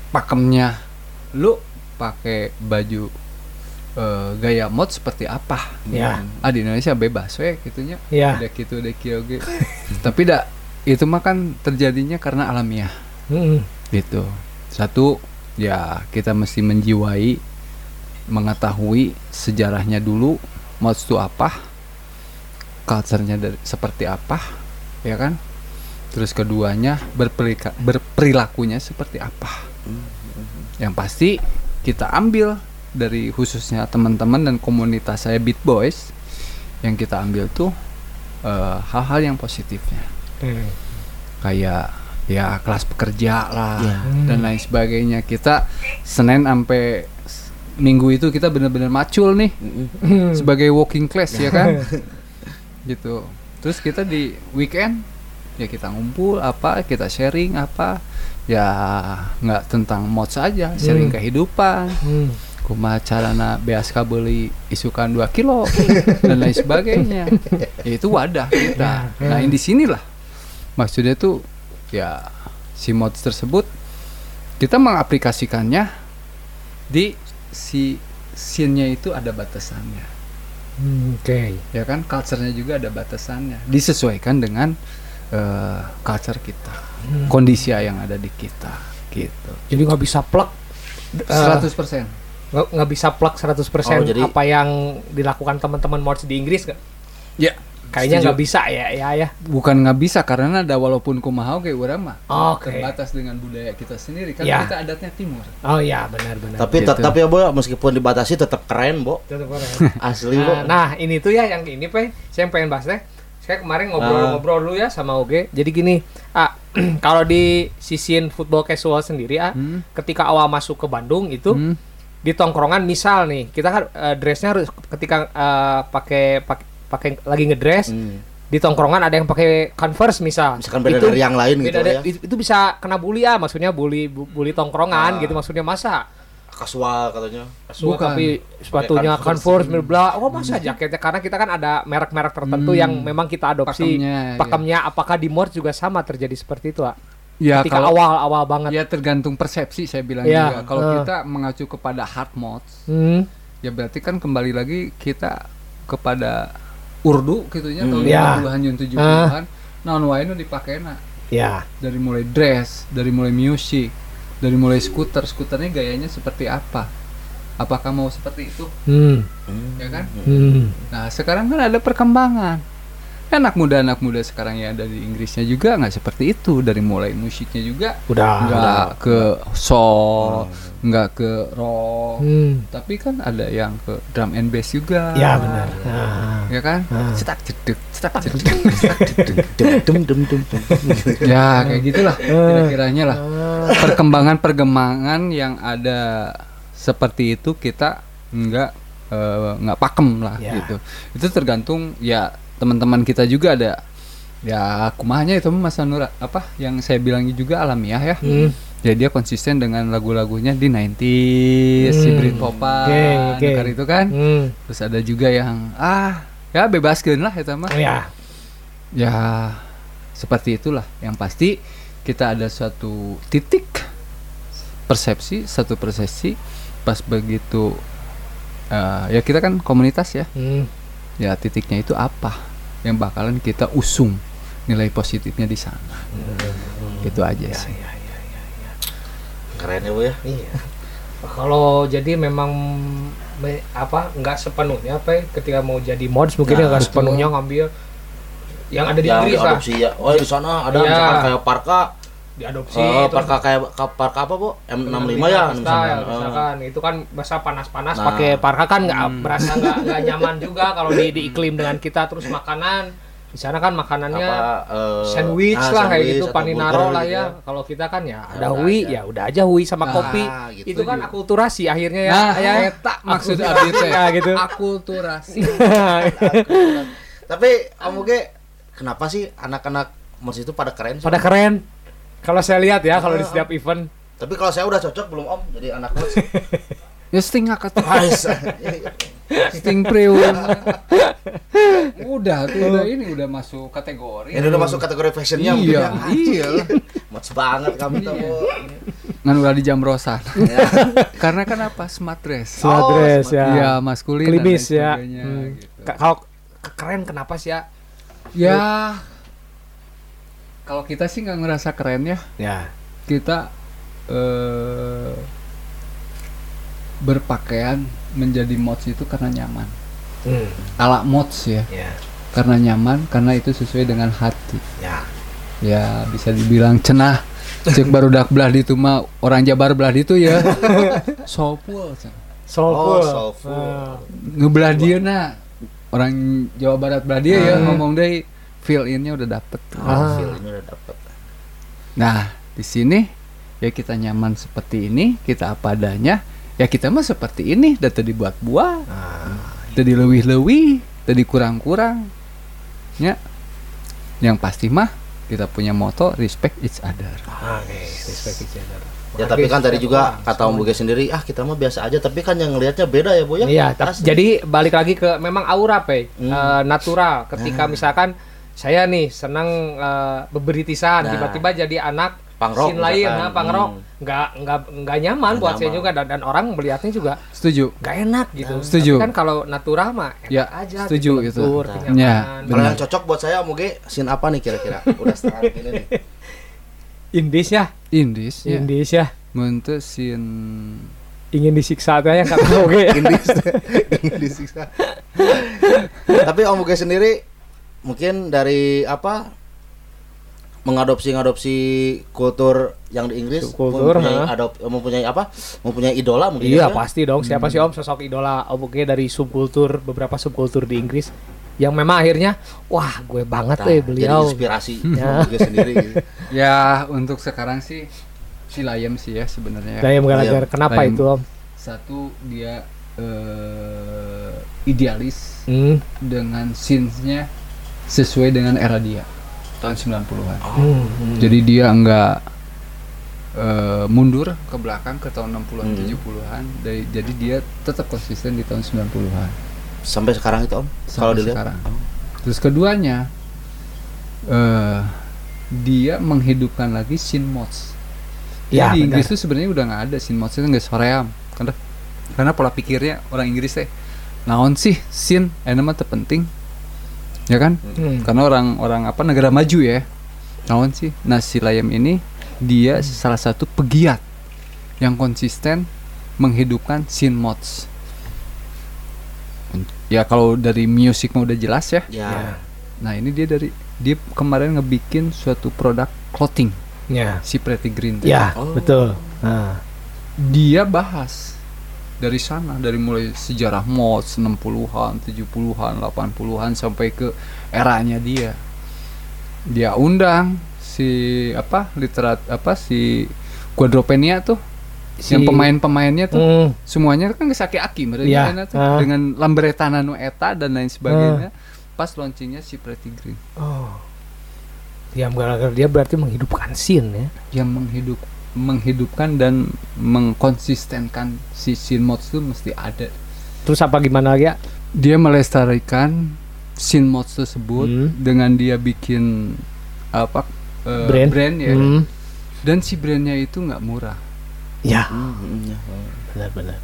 Speaker 1: pakemnya lu pakai baju eh, gaya mod seperti apa?
Speaker 3: Ya.
Speaker 1: ah di Indonesia bebas we gitunya
Speaker 3: Ya.
Speaker 1: udah gitu udah kio ge. tapi dak itu mah kan terjadinya karena alamiah
Speaker 3: Hmm.
Speaker 1: gitu satu ya kita mesti menjiwai mengetahui sejarahnya dulu mods itu apa culture-nya dari seperti apa ya kan terus keduanya berperika- berperilakunya seperti apa yang pasti kita ambil dari khususnya teman-teman dan komunitas saya Beat Boys yang kita ambil tuh eh, hal-hal yang positifnya
Speaker 3: Hmm.
Speaker 1: kayak ya kelas pekerja lah
Speaker 2: Ya.
Speaker 1: dan lain sebagainya kita Senin sampai Minggu itu kita benar-benar macul nih
Speaker 3: Hmm.
Speaker 1: sebagai walking class ya kan gitu terus kita di weekend ya kita ngumpul apa kita sharing apa ya nggak tentang mod saja sharing
Speaker 3: Hmm.
Speaker 1: kehidupan
Speaker 3: Hmm.
Speaker 1: Kumaha carana beaska beli isukan 2 kilo dan lain sebagainya. Ya, itu wadah kita. Nah di sinilah maksudnya tuh ya si mods tersebut kita mengaplikasikannya di si scene-nya itu ada batasannya.
Speaker 3: Hmm, Oke.
Speaker 1: ya kan culture-nya juga ada batasannya. Disesuaikan dengan eh, culture kita, kondisi yang ada di kita, gitu.
Speaker 3: Jadi nggak bisa plug eh,
Speaker 1: 100%.
Speaker 3: Nggak nggak bisa plug 100%
Speaker 2: Oh, jadi-
Speaker 3: apa yang dilakukan teman-teman Morse di Inggris nggak?
Speaker 1: Ya,
Speaker 3: Kayaknya nggak bisa ya ya ya.
Speaker 1: bukan nggak bisa karena ada walaupun kumaha kayak urang mah
Speaker 3: Oke.
Speaker 1: terbatas dengan budaya kita sendiri kan
Speaker 3: Ya.
Speaker 1: kita adatnya timur.
Speaker 3: Oh iya benar benar.
Speaker 2: Tapi
Speaker 1: Gitu.
Speaker 2: tetap ya, Bo, meskipun dibatasi tetap keren, Bo.
Speaker 3: Tetep keren.
Speaker 2: Asli, Bo.
Speaker 3: Nah, nah, ini tuh ya yang ini pe, saya yang pengen bahas teh. Saya kemarin ngobrol-ngobrol dulu ya sama Oge. Jadi gini, ah kalau di sisin football casual sendiri ah,
Speaker 1: Hmm.
Speaker 3: ketika awal masuk ke Bandung itu
Speaker 1: Hmm.
Speaker 3: Di tongkrongan misal nih, kita kan eh, dressnya harus ketika eh, pakai pakai pakai lagi ngedress
Speaker 2: Hmm.
Speaker 3: di tongkrongan ada yang pakai Converse misal.
Speaker 2: Misalkan beda
Speaker 3: Itu-
Speaker 2: dari yang lain gitu
Speaker 3: dari-
Speaker 2: ya.
Speaker 3: itu, itu bisa kena bully ya, maksudnya bully bu- bully tongkrongan
Speaker 2: Ah.
Speaker 3: gitu maksudnya masa
Speaker 2: Kasual katanya.
Speaker 3: Suka
Speaker 1: Bukan.
Speaker 3: tapi sepatunya Converse, bla Oh masa jaketnya karena kita kan ada merek-merek tertentu
Speaker 1: Hmm.
Speaker 3: yang memang kita adopsi.
Speaker 1: Pakemnya, ya.
Speaker 3: Pakemnya apakah di Morse juga sama terjadi seperti itu, ah?
Speaker 1: Ya
Speaker 3: Ketika
Speaker 1: kalau
Speaker 3: awal-awal banget.
Speaker 1: ya tergantung persepsi saya bilang
Speaker 3: Ya,
Speaker 1: juga. Kalau
Speaker 3: eh.
Speaker 1: kita mengacu kepada hard modes,
Speaker 3: Hmm.
Speaker 1: ya berarti kan kembali lagi kita kepada urdu gitu ya
Speaker 2: Hmm.
Speaker 1: tahun
Speaker 3: Ya.
Speaker 1: 50-an jeung 70-an. Naon wae nu dipakena
Speaker 3: Ya.
Speaker 1: dari mulai dress, dari mulai musik, dari mulai skuter, skuternya gayanya seperti apa? Apakah mau seperti itu?
Speaker 3: Hmm.
Speaker 1: Ya kan?
Speaker 3: Hmm.
Speaker 1: Nah, sekarang kan ada perkembangan. Anak muda anak muda sekarang yang ada di Inggrisnya juga nggak seperti itu dari mulai musiknya juga
Speaker 3: Udah.
Speaker 1: nggak ke soul, nggak ke rock,
Speaker 3: Hmm.
Speaker 1: tapi kan ada yang ke drum and bass juga.
Speaker 3: Ya benar. Nah.
Speaker 1: Ya kan?
Speaker 3: Ah.
Speaker 1: Cetak jedek, cetak jedek, cetak jedek.
Speaker 2: Dem dem dem dem.
Speaker 1: ya kayak gitulah
Speaker 3: Eh.
Speaker 1: kira-kiranya lah. Perkembangan-perkembangan yang ada seperti itu kita nggak eh, nggak pakem lah
Speaker 3: Ya.
Speaker 1: gitu. Itu tergantung ya teman-teman kita juga ada ya kumahnya itu Mas Nur apa yang saya bilang juga alamiah ya.
Speaker 3: Hmm.
Speaker 1: Ya dia konsisten dengan lagu-lagunya di 90s, si
Speaker 3: Hmm.
Speaker 1: Britpopan,
Speaker 3: Oke, oke.
Speaker 1: dengar itu kan.
Speaker 3: Hmm.
Speaker 1: Terus ada juga yang ah ya bebaskan lah itu mah.
Speaker 3: Ya.
Speaker 1: Ya seperti itulah. Yang pasti kita ada suatu titik persepsi, satu persepsi pas begitu eh, ya kita kan komunitas ya.
Speaker 3: Hmm.
Speaker 1: Ya titiknya itu apa? Yang bakalan kita usung nilai positifnya di sana. Gitu aja sih.
Speaker 2: Keren ya, Bo ya.
Speaker 3: Iya. Kalau jadi memang me- apa nggak sepenuhnya apa ya, ketika mau jadi mods mungkin
Speaker 2: Nah,
Speaker 3: nggak sepenuhnya ngambil yang ada di
Speaker 2: Yang
Speaker 3: Inggris lah
Speaker 2: ya. Oh, di sana ada
Speaker 3: Iya.
Speaker 2: misalkan kayak Parka.
Speaker 3: Diadopsi
Speaker 2: Eh,
Speaker 3: terus
Speaker 2: Parka kayak ka- Parka apa, Bo? M65 ya
Speaker 3: style,
Speaker 2: misalkan.
Speaker 3: Misalkan itu kan bahasa panas-panas
Speaker 2: Nah.
Speaker 3: pakai parka kan nggak
Speaker 1: Hmm.
Speaker 3: berasa nggak nggak nyaman juga kalau di, di iklim dengan kita terus makanan di sana kan makanannya
Speaker 2: apa eh,
Speaker 3: sandwich
Speaker 2: ah,
Speaker 3: lah kayak
Speaker 2: sandwich
Speaker 3: gitu
Speaker 2: atau
Speaker 3: paninaro
Speaker 2: burger
Speaker 3: lah
Speaker 2: gitu
Speaker 3: ya kalau kita kan ya ada
Speaker 2: Ada
Speaker 3: hui
Speaker 2: aja.
Speaker 3: ya udah aja hui sama
Speaker 1: Nah,
Speaker 3: kopi
Speaker 2: gitu.
Speaker 3: itu kan akulturasi akhirnya ya
Speaker 1: Nah,
Speaker 3: ya
Speaker 1: eta maksud abdi teh.
Speaker 3: ya gitu
Speaker 1: Akulturasi.
Speaker 2: Tapi Om Uge, kenapa sih anak-anak Mos itu pada keren sih?
Speaker 3: pada keren kalau saya lihat ya kalau di
Speaker 2: Ah,
Speaker 3: setiap event
Speaker 2: Tapi kalau saya udah cocok belum Om jadi anak Mos?
Speaker 1: Ya sting atuh.
Speaker 2: Ais.
Speaker 1: Sting Priu. udah tuh udah ini udah masuk kategori.
Speaker 2: Ini udah masuk kategori fashionnya mungkin
Speaker 1: Iya,
Speaker 2: ya.
Speaker 1: iya lah.
Speaker 2: Mos banget kami tuh.
Speaker 1: Iya.
Speaker 2: Bo.
Speaker 1: Ngan udah di jam rosan. Karena kan apa? Smart dress.
Speaker 3: Smart
Speaker 2: Oh,
Speaker 3: dress
Speaker 2: smart
Speaker 3: ya
Speaker 1: Iya, maskulin dan
Speaker 3: klimis ya Hmm.
Speaker 1: gitu.
Speaker 3: Ka- kalau ke- keren kenapa sih ya
Speaker 1: Ya kalau kita sih nggak ngerasa keren ya.
Speaker 3: ya
Speaker 1: Kita eh berpakaian menjadi mods itu karena nyaman.
Speaker 3: hmm.
Speaker 1: Ala mods ya.
Speaker 3: ya
Speaker 1: Karena nyaman, karena itu sesuai dengan hati.
Speaker 3: ya
Speaker 1: Ya bisa dibilang cenah. Cek barudak belah itu mah orang Jabar belah itu ya. Sopul. cenah.
Speaker 3: soulful
Speaker 2: Oh, soulful.
Speaker 3: Ah.
Speaker 1: Ngebelah dia nah. Orang Jawa Barat belah dia ya
Speaker 3: Hmm.
Speaker 1: ngomong deh feel innya udah dapet.
Speaker 3: Ah.
Speaker 2: Feel ini udah dapet.
Speaker 1: Nah, di sini ya kita nyaman seperti ini, kita apa adanya. Ya kita mah seperti ini, dan tadi buat buah,
Speaker 3: Ah.
Speaker 1: tadi lebih-lebih, tadi kurang-kurang. Ya. Yang pasti mah kita punya moto respect each other.
Speaker 3: Oke, respect each other.
Speaker 2: Ya tapi kan tadi juga kata Om Buge sendiri, ah kita mah biasa aja, tapi kan yang ngelihatnya beda ya, Bu ya.
Speaker 3: Iya, jadi balik lagi ke memang aura, Pe.
Speaker 2: Hmm.
Speaker 3: Eh, natural. Ketika misalkan saya nih senang eh, beberitisan,
Speaker 2: Nah.
Speaker 3: tiba-tiba jadi anak scene lain, nah, punk rock
Speaker 2: Hmm.
Speaker 3: nggak nggak nggak nyaman
Speaker 2: Nggak
Speaker 3: buat saya
Speaker 2: nyaman.
Speaker 3: juga dan, dan orang melihatnya juga
Speaker 1: Setuju.
Speaker 3: nggak enak gitu.
Speaker 1: Setuju.
Speaker 3: Tapi kan kalau natural mah enak
Speaker 1: Ya,
Speaker 3: aja.
Speaker 1: setuju
Speaker 3: gitu,
Speaker 1: itu.
Speaker 3: lentur,
Speaker 2: Nah.
Speaker 1: Ya,
Speaker 2: Kalau
Speaker 1: benar.
Speaker 2: yang cocok buat saya Om Uge scene apa nih kira-kira? Udah setengah nih.
Speaker 3: Indis ya,
Speaker 1: Indis ya.
Speaker 3: Indis ya.
Speaker 1: Mente sin
Speaker 3: Ingin disiksa aja yang kata oke.
Speaker 2: Indis. Ingin disiksa. Tapi Om Uge sendiri mungkin dari apa mengadopsi ngadopsi kultur yang di Inggris
Speaker 3: Subkultur,
Speaker 2: mempunyai,
Speaker 3: ha.
Speaker 2: adop, mempunyai apa mempunyai idola mungkin
Speaker 3: Iya
Speaker 2: ya?
Speaker 3: pasti dong. Siapa sih Om sosok idola Om Uge dari subkultur beberapa subkultur di Inggris yang memang akhirnya wah gue banget
Speaker 2: Nah,
Speaker 3: deh
Speaker 2: jadi
Speaker 3: beliau.
Speaker 2: inspirasi
Speaker 3: Ya.
Speaker 2: Uge sendiri gitu.
Speaker 1: ya untuk sekarang sih si Layem sih ya sebenarnya. ya.
Speaker 3: Dayam Gallagher.
Speaker 2: Iya.
Speaker 3: Kenapa
Speaker 1: Dayam.
Speaker 3: itu Om?
Speaker 1: Satu dia eh, idealis
Speaker 3: Hmm.
Speaker 1: dengan scenes-nya sesuai dengan era dia tahun 90-an.
Speaker 3: Hmm, hmm.
Speaker 1: Jadi dia enggak eh, mundur ke belakang ke tahun 60-an
Speaker 2: Hmm.
Speaker 1: 70-an. Dari- Jadi dia tetap konsisten di tahun 90-an.
Speaker 2: Sampai sekarang itu Om. Kalau
Speaker 1: sampai
Speaker 2: dilihat.
Speaker 1: sekarang. Terus keduanya eh dia menghidupkan lagi scene mods.
Speaker 3: Ya,
Speaker 1: Jadi di Inggris tuh sebenarnya udah nggak ada scene mods itu nggak soream. Karena karena pola pikirnya orang Inggris teh naon sih scene eh nama terpenting. Ya kan?
Speaker 3: Hmm.
Speaker 1: Karena orang orang apa negara maju ya. Naon sih? Nah, si Layem ini dia salah satu pegiat yang konsisten menghidupkan scene mods. Ya kalau dari musik mah udah jelas ya.
Speaker 2: Ya.
Speaker 1: Nah, ini dia dari dia kemarin ngebikin suatu produk clothing
Speaker 3: Ya.
Speaker 1: si Pretty Green.
Speaker 3: Ya,
Speaker 2: Oh.
Speaker 3: betul. Nah.
Speaker 1: Dia bahas dari sana dari mulai sejarah mods 60-an, 70-an, 80-an sampai ke eranya dia. Dia undang si apa literat apa si Quadropenia tuh
Speaker 3: Si-
Speaker 1: yang pemain-pemainnya tuh
Speaker 3: Hmm.
Speaker 1: semuanya kan gesake aki mereka enak tuh,
Speaker 3: ah.
Speaker 1: dengan lambretana nu eta dan lain sebagainya pas launchingnya si Pretty Green
Speaker 3: Oh. Dayam Gallagher dia berarti menghidupkan scene ya.
Speaker 1: yang menghidup menghidupkan dan mengkonsistenkan si scene mods itu mesti ada
Speaker 3: Terus apa gimana lagi ya?
Speaker 1: dia melestarikan scene mods tersebut
Speaker 3: Hmm.
Speaker 1: dengan dia bikin apa eh,
Speaker 3: Brand.
Speaker 1: ya
Speaker 3: Hmm.
Speaker 1: dan si brandnya itu nggak murah
Speaker 3: Ya,
Speaker 2: Hmm, hmm, ya.
Speaker 3: benar-benar.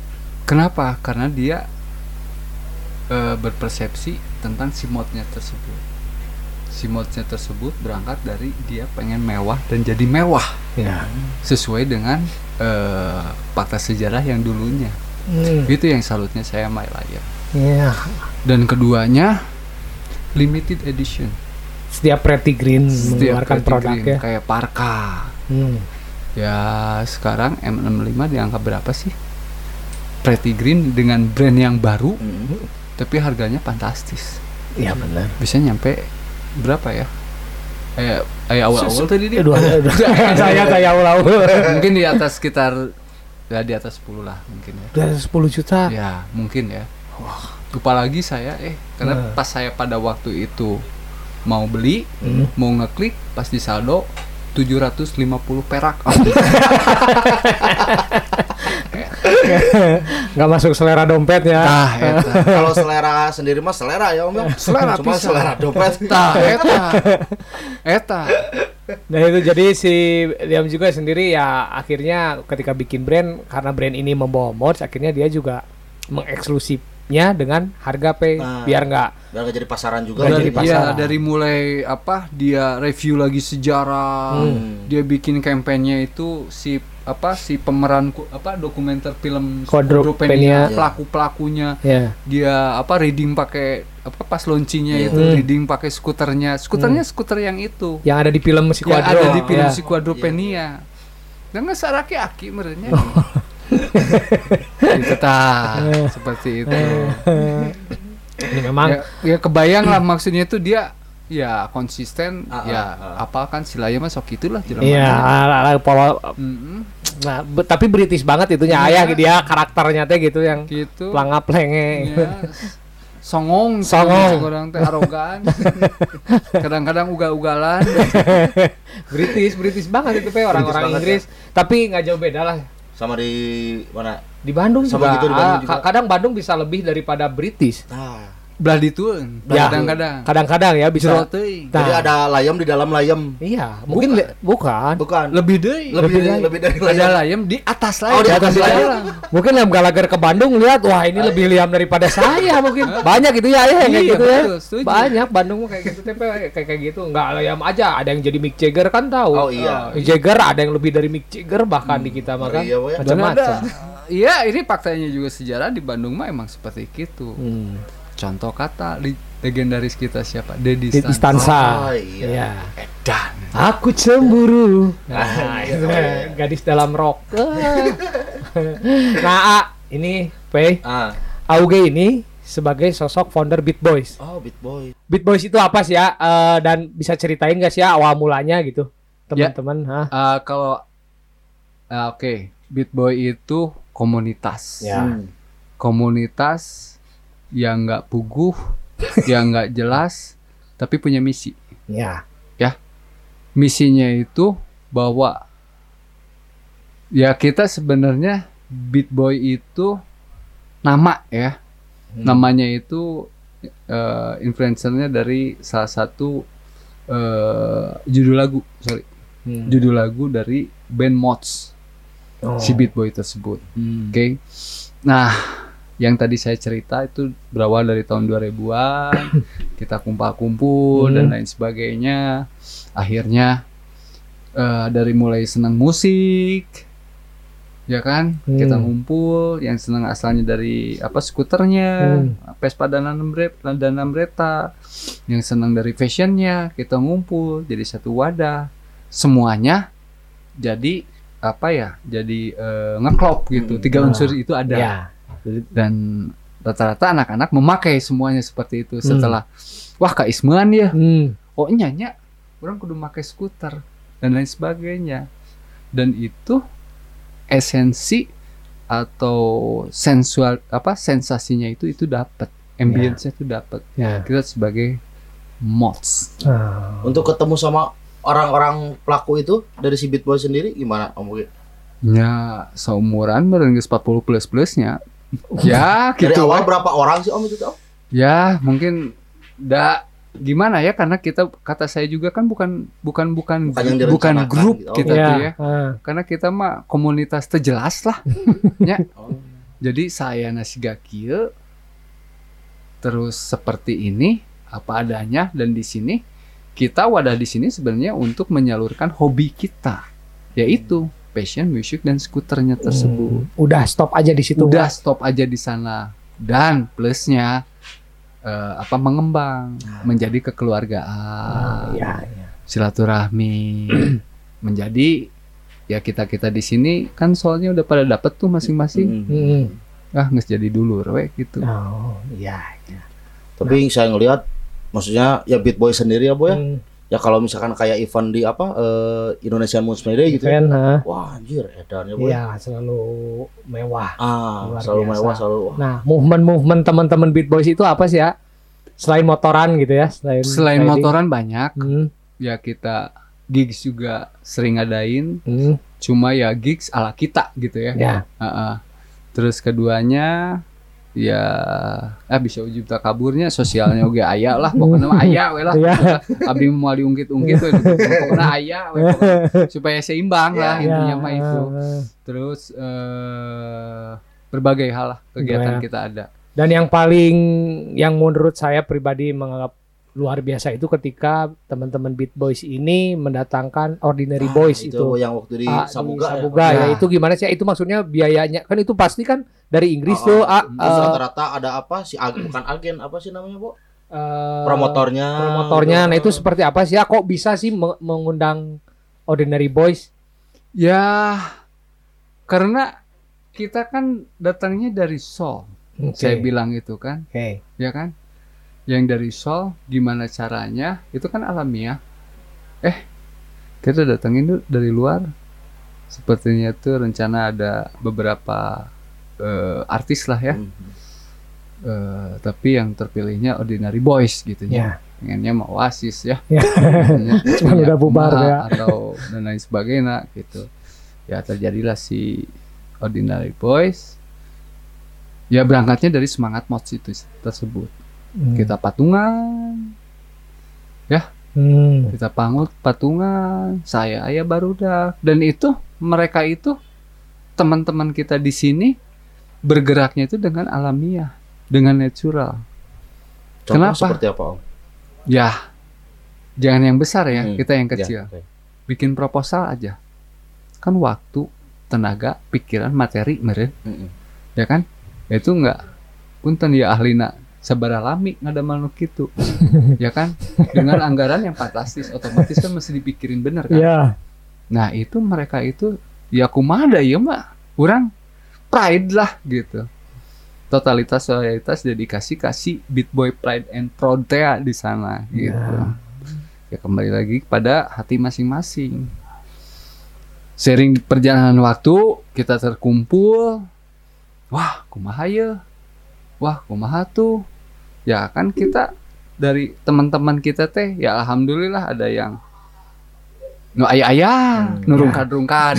Speaker 1: kenapa karena dia eh, berpersepsi tentang si modnya tersebut si modnya tersebut berangkat dari dia pengen mewah dan jadi mewah
Speaker 3: Ya.
Speaker 1: sesuai dengan fakta sejarah yang dulunya
Speaker 3: Hmm.
Speaker 1: itu yang salutnya saya My Lion
Speaker 3: Ya.
Speaker 1: dan keduanya limited edition
Speaker 3: Setiap Pretty Green
Speaker 1: Setiap
Speaker 3: mengeluarkan
Speaker 1: Pretty
Speaker 3: produknya.
Speaker 1: Green, kayak Parka
Speaker 3: Hmm.
Speaker 1: ya sekarang M65 diangkat berapa sih Pretty Green dengan brand yang baru
Speaker 2: Hmm.
Speaker 1: tapi harganya fantastis
Speaker 3: Ya benar.
Speaker 1: bisa nyampe berapa ya kayak kayak awal-awal tadi dia
Speaker 3: saya saya ulau.
Speaker 1: mungkin di atas sekitar ya di atas 10 lah mungkin ya
Speaker 3: Udah 10 juta.
Speaker 1: ya mungkin ya lupa lagi saya eh karena
Speaker 3: Nah.
Speaker 1: pas saya pada waktu itu mau beli
Speaker 3: Hmm.
Speaker 1: mau ngeklik pas di saldo 750 perak
Speaker 3: Nggak masuk selera dompetnya.
Speaker 1: ah eta
Speaker 2: Kalau selera sendiri mah selera ya Om. ya.
Speaker 1: Selera
Speaker 2: Cuma
Speaker 1: pisan.
Speaker 2: selera dompet.
Speaker 1: eta eta eta
Speaker 3: Nah itu jadi si Diam juga sendiri ya akhirnya ketika bikin brand karena brand ini membawa mods akhirnya dia juga mengeksklusifnya dengan harga pay
Speaker 2: Nah.
Speaker 3: biar nggak
Speaker 2: Biar nggak jadi pasaran juga.
Speaker 1: Dari,
Speaker 3: jadi
Speaker 1: iya,
Speaker 3: pasaran.
Speaker 1: dari mulai apa dia review lagi sejarah
Speaker 2: Hmm.
Speaker 1: dia bikin kampanye itu si apa si pemeran apa dokumenter film
Speaker 3: Quadropenia.
Speaker 1: pelaku pelakunya
Speaker 3: ya
Speaker 1: dia apa reading pakai apa pas launchingnya
Speaker 2: Iya.
Speaker 1: itu
Speaker 3: Hmm.
Speaker 1: reading pakai skuternya skuternya skuter yang itu
Speaker 3: yang ada di film si
Speaker 1: yang
Speaker 3: Quadro
Speaker 1: ada di film
Speaker 3: ya.
Speaker 1: si Quadropenia dan nggak saraki aki merenya Itu tah seperti itu
Speaker 3: ini memang
Speaker 1: ya, ya kebayang lah maksudnya itu dia ya konsisten
Speaker 2: Ah,
Speaker 1: ya
Speaker 2: ah, ah.
Speaker 1: apa kan silaya mah sok itulah
Speaker 3: Iya, ala- ala pola nah, be- tapi British banget itunya
Speaker 1: Iya.
Speaker 3: ayah dia karakternya teh gitu yang
Speaker 1: gitu
Speaker 3: pelangap plenge.
Speaker 1: Ya, songong
Speaker 3: Songong.
Speaker 1: orang teh arogan kadang-kadang ugal-ugalan
Speaker 3: British, British banget itu pe orang-orang Inggris. Tapi nggak jauh beda lah.
Speaker 2: Sama di mana?
Speaker 3: Di Bandung
Speaker 2: Sama
Speaker 3: juga,
Speaker 2: gitu di Bandung
Speaker 3: ah,
Speaker 2: juga.
Speaker 3: ka- kadang Bandung bisa lebih daripada British.
Speaker 2: Nah,
Speaker 1: belah ditueun
Speaker 3: Ya.
Speaker 1: kadang-kadang
Speaker 3: Kadang-kadang ya bisa. Nah.
Speaker 2: Jadi ada layam di dalam layam.
Speaker 3: Iya, mungkin li- bukan.
Speaker 2: Bukan.
Speaker 1: lebih deui
Speaker 2: Lebih,
Speaker 3: lebih
Speaker 2: lebih,
Speaker 3: dari-
Speaker 2: dari
Speaker 1: ada
Speaker 2: layam.
Speaker 1: layam di atas
Speaker 2: Oh,
Speaker 1: layam
Speaker 2: di atas layam.
Speaker 3: Mungkin Liam Gallagher ke Bandung lihat wah ini lebih Liam daripada saya mungkin. Banyak gitu ya ya kayak
Speaker 1: Iya,
Speaker 3: gitu ya.
Speaker 1: betul.
Speaker 3: Banyak Bandung mah kayak gitu tapi kayak kayak gitu enggak Liam aja ada yang jadi Mick Jagger kan tahu.
Speaker 2: Oh iya.
Speaker 3: Mick Jagger ada yang lebih dari Mick Jagger bahkan di kita mah kan.
Speaker 2: Iya,
Speaker 3: Macam-macam.
Speaker 1: Iya, ini faktanya juga sejarah di Bandung mah emang seperti itu.
Speaker 3: Hmm.
Speaker 1: Contoh kata legendaris kita siapa? Dedi
Speaker 3: Di
Speaker 1: Stan.
Speaker 2: Oh,
Speaker 3: Stansa.
Speaker 2: iya.
Speaker 1: Dan
Speaker 3: Aku cemburu. Nah,
Speaker 2: iya,
Speaker 3: itu
Speaker 2: iya.
Speaker 3: gadis dalam rok. nah, A, ini P,
Speaker 2: Ah.
Speaker 3: Auge ini sebagai sosok founder Beat Boys.
Speaker 2: Oh, Beat Boy.
Speaker 3: Beat Boys itu apa sih ya? Eh, dan bisa ceritain gak sih ya awal mulanya gitu,
Speaker 1: Ya.
Speaker 3: teman-teman? Hah?
Speaker 1: Eh, kalau eh, oke, Beat Boy itu komunitas.
Speaker 3: Ya.
Speaker 2: Hmm.
Speaker 1: Komunitas yang nggak puguh, yang nggak jelas, tapi punya misi.
Speaker 3: Ya.
Speaker 1: Misinya itu bahwa ya kita sebenarnya Beat Boy itu nama ya.
Speaker 2: Hmm.
Speaker 1: Namanya itu eh, influencernya dari salah satu eh, judul lagu, sorry,
Speaker 3: Hmm.
Speaker 1: judul lagu dari band Mods
Speaker 3: Oh.
Speaker 1: si Beat Boy tersebut.
Speaker 3: Hmm.
Speaker 1: Oke. Nah, yang tadi saya cerita itu berawal dari tahun 2000-an. kita kumpul-kumpul dan
Speaker 3: Hmm.
Speaker 1: lain sebagainya. Akhirnya eh, dari mulai senang musik ya kan?
Speaker 3: Hmm.
Speaker 1: Kita ngumpul yang senang asalnya dari apa skuternya,
Speaker 3: Hmm.
Speaker 1: Vespa dan Lambretta, dan. Yang senang dari fashionnya, kita ngumpul jadi satu wadah. Semuanya jadi apa ya? Jadi eh, ngeklop gitu.
Speaker 2: Hmm.
Speaker 1: Tiga
Speaker 3: Ah.
Speaker 1: unsur itu ada
Speaker 3: Ya.
Speaker 1: Dan rata-rata anak-anak memakai semuanya seperti itu
Speaker 3: Hmm.
Speaker 1: setelah wah Kak Isman ya.
Speaker 3: Hmm.
Speaker 1: oh nyanya orang kudu pakai skuter. Dan lain sebagainya. Dan itu esensi atau sensual apa sensasinya itu itu dapat ambience itu dapat
Speaker 3: Ya.
Speaker 1: kita sebagai mods.
Speaker 3: Ah.
Speaker 2: Untuk ketemu sama orang-orang pelaku itu dari si Beat Boy sendiri gimana Om
Speaker 1: ya seumuran merenggis 40 plus plusnya ya
Speaker 2: Dari
Speaker 1: gitu
Speaker 2: awal berapa orang sih Om itu tuh?
Speaker 1: Ya, mungkin da gimana ya karena kita kata saya juga kan bukan bukan bukan
Speaker 2: Bukan yang
Speaker 1: bukan
Speaker 2: direncanakan
Speaker 1: grup
Speaker 2: gitu.
Speaker 1: Kita
Speaker 3: Ya.
Speaker 1: tuh ya.
Speaker 3: Ah.
Speaker 1: Karena kita mah komunitas terjelas lah. ya.
Speaker 2: Oh.
Speaker 1: Jadi saya nasi gakieu terus seperti ini apa adanya dan di sini kita wadah di sini sebenarnya untuk menyalurkan hobi kita yaitu passion music dan skuternya tersebut.
Speaker 3: Hmm. Udah stop aja di situ.
Speaker 1: Udah stop aja di sana. Dan plusnya eh, apa mengembang menjadi
Speaker 3: Ah,
Speaker 1: kekeluargaan,
Speaker 3: ya, ya.
Speaker 1: silaturahmi, menjadi ya kita kita di sini kan soalnya udah pada dapet tuh masing-masing.
Speaker 3: Hmm.
Speaker 1: Ah nggak jadi dulu, we gitu.
Speaker 3: Oh, iya.
Speaker 2: Tapi saya ngelihat maksudnya ya Beat Boy sendiri ya Boy ya.
Speaker 3: Hmm.
Speaker 2: Ya kalau misalkan kayak event di apa eh, Indonesian Moon's Day gitu ya.
Speaker 3: Event, ha?
Speaker 2: Wah anjir edannya Boy.
Speaker 3: Iya, selalu mewah.
Speaker 2: Ah, selalu
Speaker 3: biasa.
Speaker 2: mewah selalu. wah.
Speaker 3: Nah, movement-movement teman-teman Beat Boys itu apa sih ya? Selain motoran gitu ya, selain
Speaker 1: Selain
Speaker 3: riding.
Speaker 1: motoran banyak,
Speaker 3: Hmm,
Speaker 1: ya kita gigs juga sering ngadain.
Speaker 3: hmm,
Speaker 1: Cuma ya gigs ala kita gitu ya.
Speaker 3: ya.
Speaker 1: Heeh. Terus keduanya ya ah bisa ujub tak kaburnya sosialnya oge aya lah pokoknya mah aya we lah
Speaker 3: Iya.
Speaker 1: abdi mau diungkit-ungkit we pokoknya we pokoknya. supaya seimbang lah
Speaker 2: Ya.
Speaker 1: intinya
Speaker 3: Ya,
Speaker 1: mah itu terus eh berbagai hal lah kegiatan kita ada
Speaker 3: Dan yang paling yang menurut saya pribadi menganggap luar biasa itu ketika teman-teman Beat Boys ini mendatangkan Ordinary
Speaker 2: Ah,
Speaker 3: Boys
Speaker 2: itu,
Speaker 3: itu.
Speaker 2: yang waktu di
Speaker 3: Ah, di
Speaker 2: Sabuga, ya.
Speaker 3: Sabuga ya.
Speaker 1: Ya.
Speaker 3: itu gimana sih? Itu maksudnya biayanya kan itu pasti kan dari Inggris
Speaker 2: Ah,
Speaker 3: tuh.
Speaker 2: ah.
Speaker 3: ah,
Speaker 2: Terus
Speaker 3: eh,
Speaker 2: rata-rata ada apa si ag- bukan agen apa sih namanya, Bu?
Speaker 3: eh,
Speaker 2: Promotornya.
Speaker 3: promotornya. Nah itu
Speaker 2: gitu.
Speaker 3: seperti apa sih? Ya, kok bisa sih me- mengundang Ordinary Boys?
Speaker 1: ya karena kita kan datangnya dari Seoul
Speaker 3: Oke.
Speaker 1: saya bilang itu kan
Speaker 3: Oke.
Speaker 1: ya kan? Yang dari Sol gimana caranya? Itu kan alamiah. Eh, kita datengin dulu dari luar. Sepertinya tuh rencana ada beberapa eh, artis lah ya.
Speaker 2: Hmm.
Speaker 1: Eh, tapi yang terpilihnya Ordinary Boys gitu
Speaker 3: Ya.
Speaker 1: Pengennya mau Oasis ya.
Speaker 3: Ya.
Speaker 1: Punya
Speaker 3: udah bubar ya.
Speaker 1: Atau dan lain sebagainya gitu. Ya terjadilah si Ordinary Boys. Ya berangkatnya dari semangat mods itu tersebut.
Speaker 3: Hmm.
Speaker 1: kita patungan.
Speaker 3: Hmm.
Speaker 1: kita pangut patungan. Saya ayah barudak dan itu mereka itu teman-teman kita di sini bergeraknya itu dengan alamiah dengan natural.
Speaker 2: Contoh
Speaker 1: Kenapa?
Speaker 2: seperti apa Om?
Speaker 1: ya. Jangan yang besar ya
Speaker 2: Hmm,
Speaker 1: kita yang kecil.
Speaker 2: Ya,
Speaker 1: bikin proposal aja. Kan waktu tenaga pikiran materi meren.
Speaker 2: Mm-mm.
Speaker 1: ya kan? Itu enggak punten ya ahlina sabar alami ada makhluk itu ya kan? Dengan anggaran yang fantastis otomatis kan mesti dipikirin bener kan?
Speaker 3: Ya.
Speaker 1: nah itu mereka itu ya kumada ya mah kurang pride lah gitu. Totalitas loyalitas dedikasi kasih beat boy pride and proud tea di sana gitu. Ya kembali lagi pada hati masing-masing. Sering perjalanan waktu kita terkumpul. Wah kumaha ya wah kumaha tuh ya kan kita dari teman-teman kita teh ya alhamdulillah ada yang nu ayah ayah
Speaker 2: Hmm.
Speaker 1: nurungkad rungkad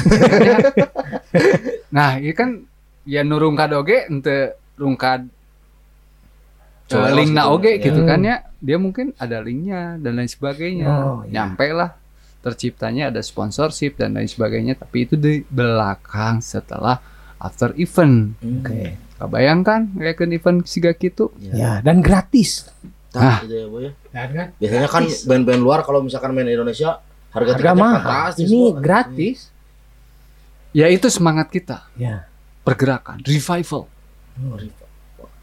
Speaker 1: nah ini kan ya nurungkad oge ente rungkad
Speaker 2: Coba
Speaker 1: uh, link na
Speaker 2: gitu,
Speaker 1: oge
Speaker 2: ya.
Speaker 1: gitu
Speaker 3: Hmm.
Speaker 1: kan ya dia mungkin ada linknya dan lain sebagainya
Speaker 3: Oh, iya.
Speaker 1: nyampe lah terciptanya ada sponsorship dan lain sebagainya tapi itu di belakang setelah after event
Speaker 3: Oke.
Speaker 1: Bayangkan kayak ke event siga gitu
Speaker 3: Ya, dan gratis.
Speaker 2: Nah, gitu ya, Bu, ya.
Speaker 3: Dan kan
Speaker 2: Biasanya kan band-band luar kalau misalkan main di Indonesia harga,
Speaker 3: harga mahal. Ini
Speaker 2: Bu.
Speaker 3: gratis.
Speaker 1: ya itu semangat kita
Speaker 3: Ya.
Speaker 1: pergerakan revival
Speaker 2: Oh,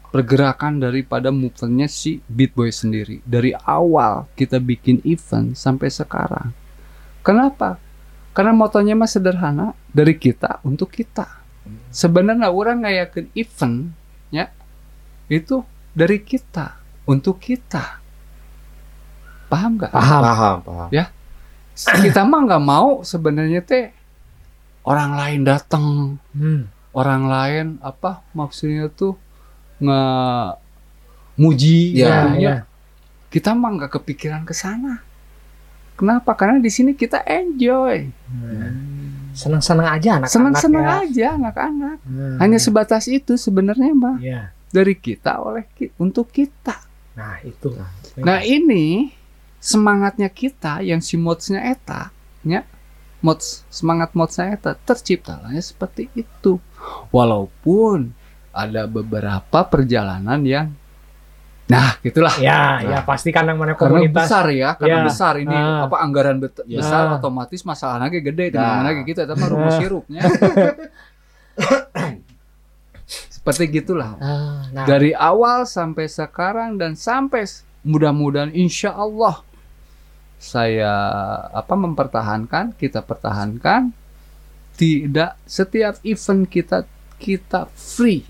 Speaker 1: pergerakan daripada movementnya si Beat Boy sendiri dari awal kita bikin event sampai sekarang kenapa karena motonya mah sederhana dari kita untuk kita sebenarnya orang ngayakin event ya itu dari kita untuk kita paham nggak
Speaker 3: Paham.
Speaker 2: Paham, paham.
Speaker 1: kita mah nggak mau sebenarnya teh orang lain datang
Speaker 3: Hmm.
Speaker 1: orang lain apa maksudnya tuh nge muji
Speaker 2: Ya,
Speaker 1: gitunya.
Speaker 3: ya.
Speaker 1: kita mah nggak kepikiran ke sana kenapa karena di sini kita enjoy
Speaker 3: Senang-senang aja anak-anak
Speaker 1: senang-senang
Speaker 3: ya.
Speaker 1: aja anak-anak
Speaker 3: Hmm.
Speaker 1: hanya sebatas itu sebenarnya mah
Speaker 3: Ya.
Speaker 1: dari kita oleh ki- untuk kita
Speaker 3: Nah, itu.
Speaker 1: nah ini semangatnya kita yang si modsnya eta ya mods semangat modsnya eta terciptanya seperti itu walaupun ada beberapa perjalanan yang nah gitulah
Speaker 3: Ya, ya pasti kan yang mana
Speaker 1: karena
Speaker 3: komunitas.
Speaker 1: besar ya karena
Speaker 3: Ya.
Speaker 1: besar ini
Speaker 3: Ah.
Speaker 1: apa anggaran bet-
Speaker 2: Ya.
Speaker 1: besar otomatis masalahnya ge gede
Speaker 2: Nah.
Speaker 1: mana gitu tapi rumus
Speaker 3: Ah.
Speaker 1: sirupnya seperti gitulah
Speaker 3: Ah, nah,
Speaker 1: dari awal sampai sekarang dan sampai mudah-mudahan insya Allah saya apa mempertahankan kita pertahankan tidak setiap event kita kita free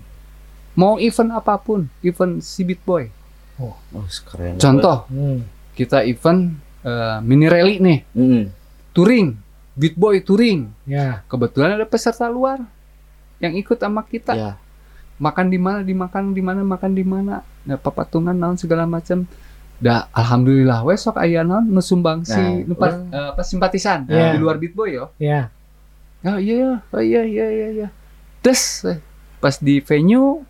Speaker 1: mau event apa pun event si Beat Boy
Speaker 2: Oh, keren.
Speaker 1: contoh
Speaker 3: hmm.
Speaker 1: kita event eh, mini rally nih
Speaker 2: Mm.
Speaker 1: touring Beat Boy touring
Speaker 3: ya.
Speaker 1: kebetulan ada peserta luar yang ikut sama kita
Speaker 2: Ya.
Speaker 1: makan di mana dimakan di mana makan di mana nah papatungan naon segala macam dah alhamdulillah we sok aya naon nu sumbang si
Speaker 2: Nah,
Speaker 1: pas- eh, apa simpatisan
Speaker 3: Iya.
Speaker 1: di luar Beat Boy yo
Speaker 3: Ya.
Speaker 1: oh iya ya oh iya iya iya iya terus eh, pas di venue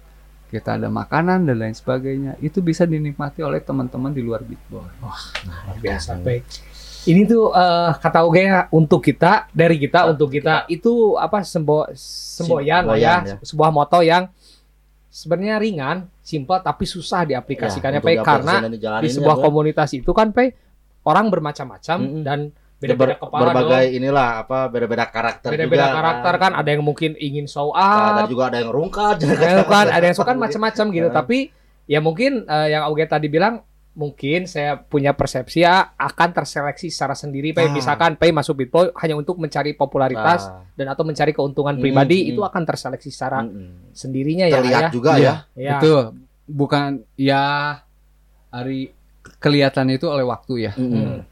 Speaker 1: kita ada makanan dan lain sebagainya itu bisa dinikmati oleh teman-teman di luar Beat Boy
Speaker 3: Luar biasa baik. Ini tuh eh, kata Oge ya, untuk kita dari kita untuk kita itu apa sembo semboyan lah ya,
Speaker 2: ya.
Speaker 3: sebuah moto yang sebenarnya ringan, simpel tapi susah diaplikasikannya
Speaker 2: Ya, untuk
Speaker 3: Pe karena
Speaker 2: dan
Speaker 3: di
Speaker 2: ya,
Speaker 3: sebuah
Speaker 2: Bu.
Speaker 3: komunitas itu kan Pe orang bermacam-macam
Speaker 2: Mm-mm.
Speaker 3: dan
Speaker 2: Ya,
Speaker 3: beda-beda
Speaker 2: ber-
Speaker 3: kepala
Speaker 2: berbagai
Speaker 3: dong.
Speaker 2: inilah apa beda-beda karakter
Speaker 3: Beda-beda
Speaker 2: juga,
Speaker 3: karakter kan ada yang mungkin ingin show
Speaker 2: Nah, dan
Speaker 3: up,
Speaker 2: juga ada yang rungkat
Speaker 3: ada kan ada yang suka kan macam-macam gitu
Speaker 2: Nah.
Speaker 3: tapi ya mungkin eh, yang Oge tadi bilang mungkin saya punya persepsi ya akan terseleksi secara sendiri Pe
Speaker 2: Ah.
Speaker 3: misalkan Pe masuk Bitboy hanya untuk mencari popularitas
Speaker 2: Nah,
Speaker 3: dan atau mencari keuntungan
Speaker 2: Mm,
Speaker 3: pribadi
Speaker 2: mm.
Speaker 3: itu akan terseleksi secara
Speaker 2: mm-mm.
Speaker 3: sendirinya ya
Speaker 2: terlihat
Speaker 3: ya.
Speaker 2: juga
Speaker 1: Iya.
Speaker 2: ya
Speaker 3: ya.
Speaker 1: itu bukan ya hari kelihatan itu oleh waktu ya
Speaker 2: Mm-mm.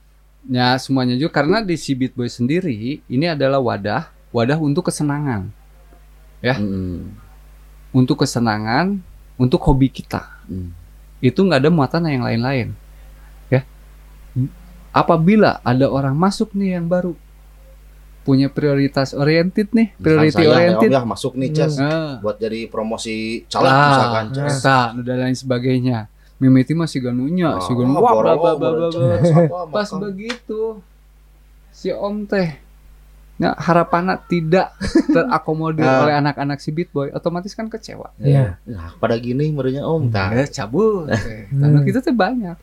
Speaker 1: Ya semuanya juga karena di si Beat Boy sendiri ini adalah wadah wadah untuk kesenangan Ya.
Speaker 2: Mm-mm.
Speaker 1: untuk kesenangan untuk hobi kita
Speaker 2: Mm.
Speaker 1: itu nggak ada muatan yang lain-lain ya apabila ada orang masuk nih yang baru punya prioritas oriented nih priority
Speaker 2: saya,
Speaker 1: oriented
Speaker 2: ya, masuk nih Ces
Speaker 1: Eh,
Speaker 2: buat jadi promosi caleg
Speaker 1: lah,
Speaker 2: misalkan Ces.
Speaker 1: eta, dan lain sebagainya mimiti masih ganunya si ganu wah bla bla bla bla pas begitu si om teh Nah, harapannya tidak terakomodir
Speaker 2: Ah.
Speaker 1: oleh anak-anak si Beat Boy, otomatis kan kecewa.
Speaker 3: Iya.
Speaker 2: Nah, pada gini merenya Om tah.
Speaker 1: Ya, cabut. teh. Karena kita tuh banyak.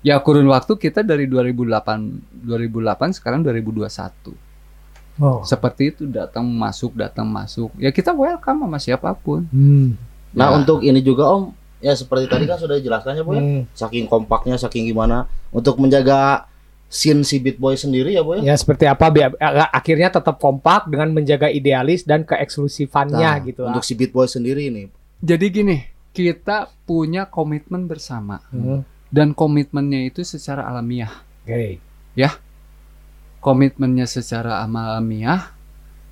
Speaker 1: Ya kurun waktu kita dari 2008 2008 sekarang 2021.
Speaker 3: Oh.
Speaker 1: Seperti itu datang masuk datang masuk. Ya kita welcome sama siapa pun.
Speaker 3: Hmm.
Speaker 2: Nah,
Speaker 1: Ya.
Speaker 2: untuk ini juga Om, ya seperti tadi kan sudah dijelaskan ya, Bu ya.
Speaker 3: Hmm.
Speaker 2: Saking kompaknya, saking gimana untuk menjaga scene si Beat Boy sendiri ya, Bu ya.
Speaker 3: Ya seperti apa biar akhirnya tetap kompak dengan menjaga idealis dan keeksklusifannya
Speaker 2: Nah,
Speaker 3: gitu.
Speaker 2: Untuk si Beat Boy sendiri ini.
Speaker 1: Jadi gini, kita punya komitmen bersama
Speaker 3: Hmm.
Speaker 1: dan komitmennya itu secara alamiah.
Speaker 3: Oke.
Speaker 1: Komitmennya secara alamiah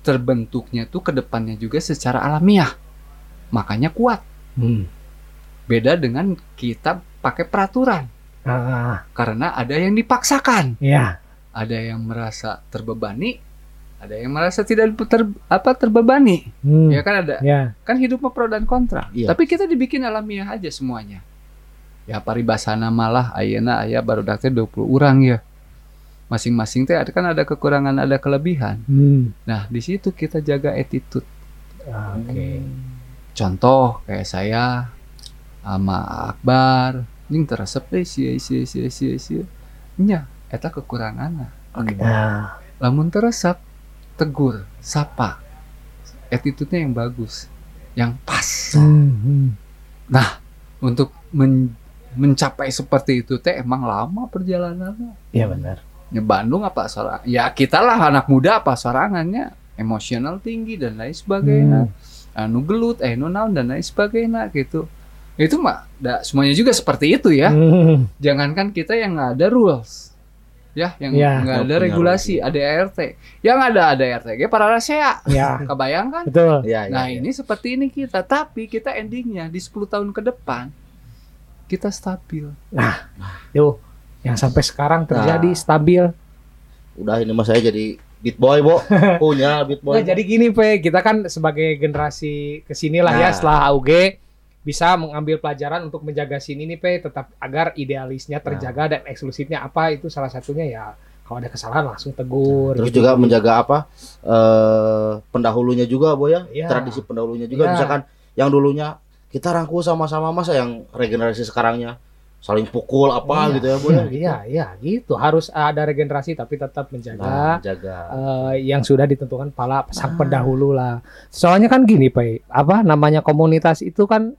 Speaker 1: terbentuknya tuh ke depannya juga secara alamiah. Makanya kuat.
Speaker 3: Hmm.
Speaker 1: Beda dengan kita pakai peraturan
Speaker 3: Ah,
Speaker 1: karena ada yang dipaksakan.
Speaker 3: ya.
Speaker 1: ada yang merasa terbebani, ada yang merasa tidak ter, apa terbebani.
Speaker 3: Hmm.
Speaker 1: Ya kan ada.
Speaker 3: Ya.
Speaker 1: Kan hidup pro dan kontra.
Speaker 2: Iya.
Speaker 1: Tapi kita dibikin alamiah aja semuanya. Ya paribasana malah ayeuna aya barudak teh 20 orang ya. Masing-masing teh ada kan ada kekurangan, ada kelebihan.
Speaker 3: Hmm.
Speaker 1: Nah, di situ kita jaga attitude.
Speaker 3: Ah, Oke.
Speaker 1: Contoh kayak saya sama Akbar, ning teresep deh sia sia sia sia sia. Nya, eta kekuranganna.
Speaker 3: Nah.
Speaker 1: lamun teresap tegur sapa attitude-nya yang bagus yang pas
Speaker 3: Hmm. hmm.
Speaker 1: untuk men- mencapai seperti itu teh emang lama perjalanannya
Speaker 3: Iya benar.
Speaker 1: ya Bandung apa sorang ya kita lah anak muda apa sorangannya emosional tinggi dan lain sebagainya anu gelut eh nu naon dan lain sebagainya gitu itu mah da, semuanya juga seperti itu ya
Speaker 3: Hmm.
Speaker 1: jangankan kita yang nggak ada rules ya yang
Speaker 3: Ya.
Speaker 1: nggak ada regulasi ada ART yang ada ada ART para rasea
Speaker 3: Ya.
Speaker 1: kebayang kan
Speaker 3: Betul.
Speaker 2: Ya,
Speaker 1: Nah
Speaker 2: ya, ya.
Speaker 1: ini seperti ini kita, tapi kita endingnya di 10 tahun ke depan kita stabil.
Speaker 3: Tuh. Yang sampai sekarang terjadi
Speaker 2: Nah.
Speaker 3: stabil.
Speaker 2: udah ini mas saya jadi Beat Boy, Bo. Punya Beat Boy.
Speaker 3: Nah, jadi gini, Pe, kita kan sebagai generasi ke sini lah ya
Speaker 2: Nah.
Speaker 3: setelah AUG bisa mengambil pelajaran untuk menjaga sini nih, Pe, tetap agar idealisnya
Speaker 2: Nah.
Speaker 3: terjaga dan eksklusifnya apa itu salah satunya ya kalau ada kesalahan langsung tegur.
Speaker 2: Terus
Speaker 3: gitu.
Speaker 2: juga menjaga apa? eh pendahulunya juga, Bo ya.
Speaker 3: Iya.
Speaker 2: Tradisi pendahulunya juga
Speaker 3: Iya.
Speaker 2: misalkan yang dulunya kita rangkul sama-sama masa yang regenerasi sekarangnya saling pukul apa
Speaker 3: Iya.
Speaker 2: gitu ya, Bo ya.
Speaker 3: Iya, iya, gitu. Harus ada regenerasi tapi tetap menjaga
Speaker 2: Nah, jaga.
Speaker 3: eh, yang sudah ditentukan pala sang pendahulu lah. Soalnya kan gini, Pak, apa namanya komunitas itu kan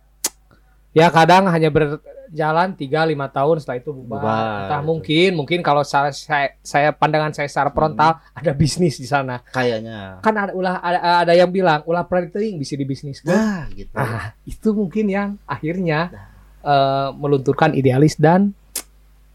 Speaker 3: ya kadang hanya berjalan 3 5 tahun setelah itu bubar.
Speaker 2: Bubar,
Speaker 3: Entah mungkin mungkin kalau saya, saya saya pandangan saya secara frontal ada bisnis di sana.
Speaker 2: Kayaknya.
Speaker 3: Kan ada ulah ada, ada yang bilang ulah planting bisa dibisniskan.
Speaker 2: Nah, gitu.
Speaker 3: Ah, itu mungkin yang akhirnya eh, melunturkan idealis dan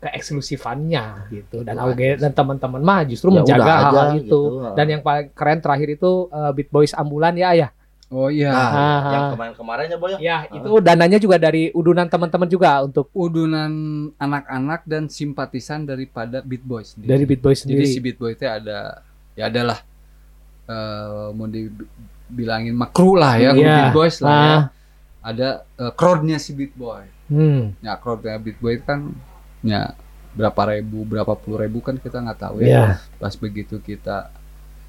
Speaker 3: keeksklusifannya gitu dan
Speaker 2: aja
Speaker 3: dan teman-teman mah justru
Speaker 2: Ya
Speaker 3: menjaga
Speaker 2: aja
Speaker 3: hal-hal itu
Speaker 2: gitu.
Speaker 3: dan yang paling keren terakhir itu eh, Beat Boys ambulan ya ya
Speaker 1: Oh iya.
Speaker 2: Nah,
Speaker 3: Ah,
Speaker 2: yang
Speaker 3: ah.
Speaker 2: kemarin-kemarinnya, Bo ya.
Speaker 3: ya itu dananya juga dari udunan teman-teman juga untuk
Speaker 1: Udunan anak-anak dan simpatisan daripada Beat Boys sendiri.
Speaker 3: dari Beat Boys
Speaker 1: Jadi
Speaker 3: sendiri
Speaker 1: si Beat Boy itu ada ya adalah eh mau dibilangin makru lah ya,
Speaker 3: Iya.
Speaker 1: Beat Boys lah ya.
Speaker 3: Ah.
Speaker 1: Ada eh, crowdnya si Beat Boy.
Speaker 3: hmm,
Speaker 1: Ya crowdnya Beat Boy itu kan ya berapa ribu, berapa puluh ribu kan kita nggak tahu
Speaker 3: ya
Speaker 1: ya. Pas begitu kita